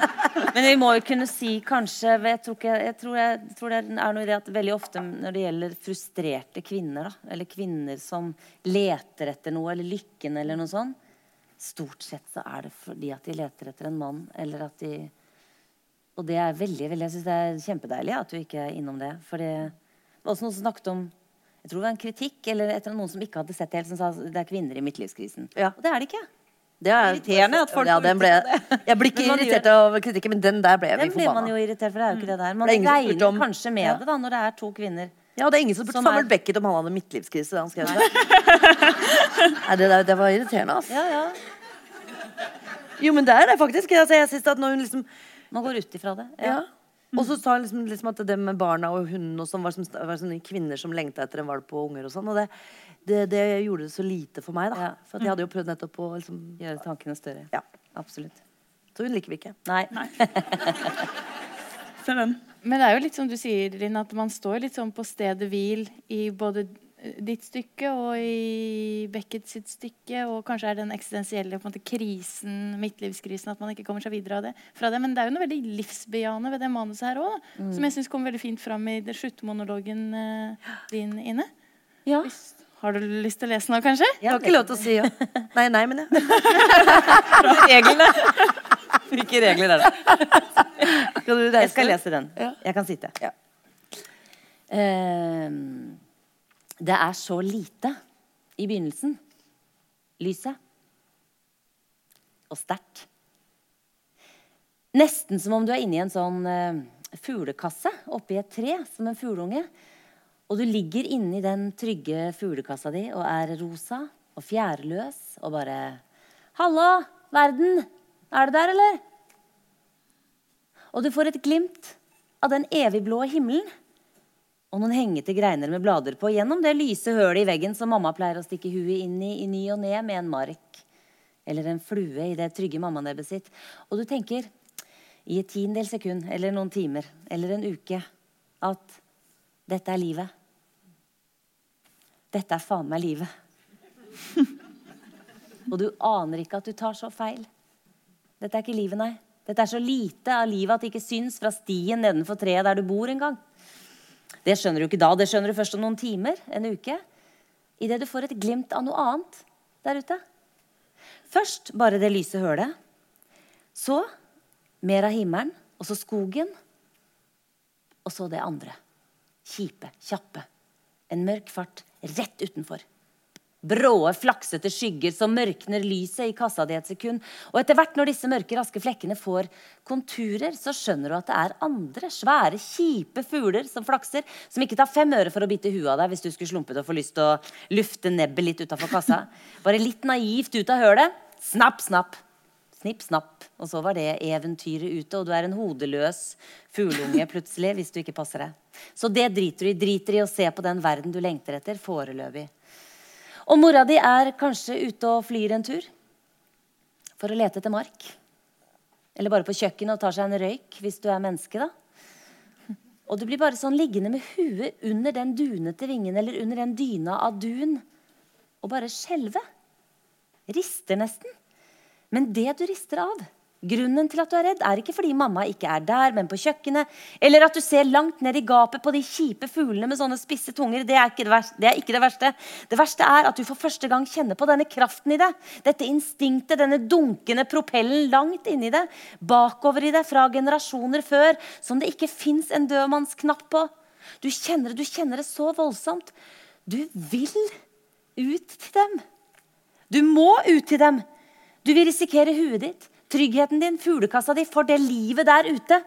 Men vi må jo kunne si kanskje Jeg tror, ikke, jeg tror, jeg, tror det er noe i det at veldig ofte når det gjelder frustrerte kvinner, da, eller kvinner som leter etter noe, eller lykken eller noe sånt, stort sett så er det fordi at de leter etter en mann, eller at de Og det er veldig, veldig Jeg syns det er kjempedeilig at du ikke er innom det. For det var også noen som snakket om jeg tror det var en kritikk eller etter noen som ikke hadde sett det helt, som sa det er kvinner i midtlivskrisen. Ja. Og det er det ikke. Det er Irriterende at folk ja, den ble, Jeg blir ikke irritert av kritikken, men den der ble Den vi blir man jo irritert for. Det er jo ikke det der. Man Det er regner om- kanskje med Ja. det da, når det er to kvinner. Ja, og det er ingen som spurte Som er- Beckett om han hadde midtlivskrise da han skrev det. Nei, det, der, det var irriterende, altså. Ja, ja. Jo, men det er det faktisk. Altså, jeg synes at når hun liksom Man går ut ifra det. Ja. Og så sa hun liksom, liksom at det med barna og hunden og sånn var, som, var sånne kvinner som lengta etter en valp og unger og sånn. Og det, det, det gjorde det så lite for meg, da. Ja. For at jeg hadde jo prøvd nettopp å liksom Gjøre tankene større. Ja. Absolutt. Så hun liker vi ikke. Nei. Se den. Men det er jo litt som du sier, Linn, at man står litt sånn på stedet hvil i både ditt stykke og i Beckett sitt stykke, og kanskje er den eksistensielle på en måte, krisen, midtlivskrisen, at man ikke kommer seg videre av det, fra det. Men det er jo noe veldig livsbejaende ved det manuset her òg, som jeg syns kom veldig fint fram i det sluttmonologen eh, din inne. Ja. Hvis- Har du lyst til å lese nå, kanskje? Jeg har ikke lov til å si ja. Nei, nei, men ja. Reglene. Hvilke regler er det? Skal du Jeg skal lese den. Ja. Jeg kan sitte. Ja. Ehm, det er så lite i begynnelsen. Lyset. Og sterkt. Nesten som om du er inni en sånn eh, fuglekasse oppi et tre, som en fugleunge. Og du ligger inni den trygge fuglekassa di og er rosa og fjærløs og bare Hallo, verden! Er du der, eller? Og du får et glimt av den evigblå himmelen. Og noen hengete greiner med blader på gjennom det lyse hølet i veggen som mamma pleier å stikke huet inn i i ny og ne med en mark. Eller en flue i det trygge mammanebbet sitt. Og du tenker i et tiendedels sekund eller noen timer eller en uke at dette er livet. Dette er faen meg livet. og du aner ikke at du tar så feil. Dette er ikke livet, nei. Dette er så lite av livet at det ikke syns fra stien nedenfor treet der du bor engang. Det skjønner du ikke da. Det skjønner du først om noen timer, en uke. Idet du får et glimt av noe annet der ute. Først bare det lyse hølet. Så mer av himmelen, og så skogen. Og så det andre. Kjipe, kjappe. En mørk fart rett utenfor. Bråe, flaksete skygger som mørkner lyset i kassa di et sekund. Og etter hvert når disse mørke, raske flekkene får konturer, så skjønner du at det er andre svære, kjipe fugler som flakser, som ikke tar fem øre for å bite huet av deg hvis du skulle slumpet og få lyst til å lufte nebbet litt utafor kassa. Bare litt naivt ut av hølet. Snapp, snapp. Snipp, snapp. Og så var det eventyret ute, og du er en hodeløs fugleunge plutselig hvis du ikke passer deg. Så det driter du i. Driter i å se på den verden du lengter etter, foreløpig. Og mora di er kanskje ute og flyr en tur for å lete etter mark. Eller bare på kjøkkenet og tar seg en røyk hvis du er menneske, da. Og du blir bare sånn liggende med huet under den dunete vingen eller under den dyna av dun og bare skjelve. Rister nesten. Men det du rister av, Grunnen til at du er redd, er ikke fordi mamma ikke er der, men på kjøkkenet. Eller at du ser langt ned i gapet på de kjipe fuglene med sånne spisse tunger. Det er, det, det er, ikke det verste. Det verste er at du for første gang kjenner på denne kraften i det. Dette instinktet, denne dunkende propellen langt inni det. Bakover i det fra generasjoner før, som det ikke fins en dødmannsknapp på. Du kjenner, du kjenner det så voldsomt. Du vil ut til dem. Du må ut til dem. Du vil risikere huet ditt tryggheten din, fuglekassa di, for det livet der ute.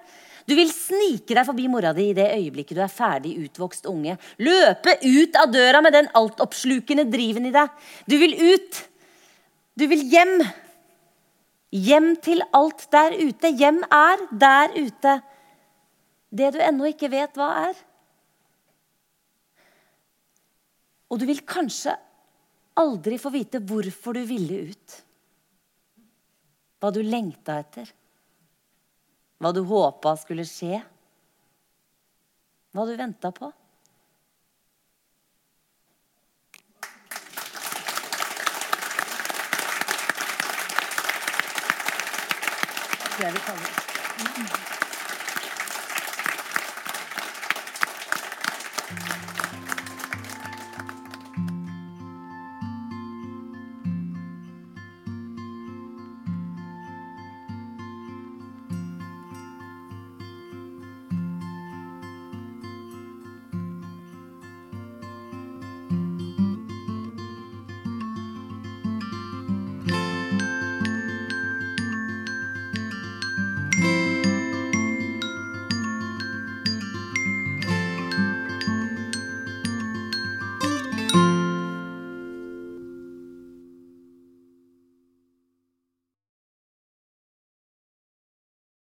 Du vil snike deg forbi mora di i det øyeblikket du er ferdig utvokst unge. Løpe ut av døra med den altoppslukende driven i deg. Du vil ut. Du vil hjem. Hjem til alt der ute. Hjem er der ute. Det du ennå ikke vet hva er. Og du vil kanskje aldri få vite hvorfor du ville ut hva du lengta etter. Hva du håpa skulle skje. Hva du venta på. Det vi.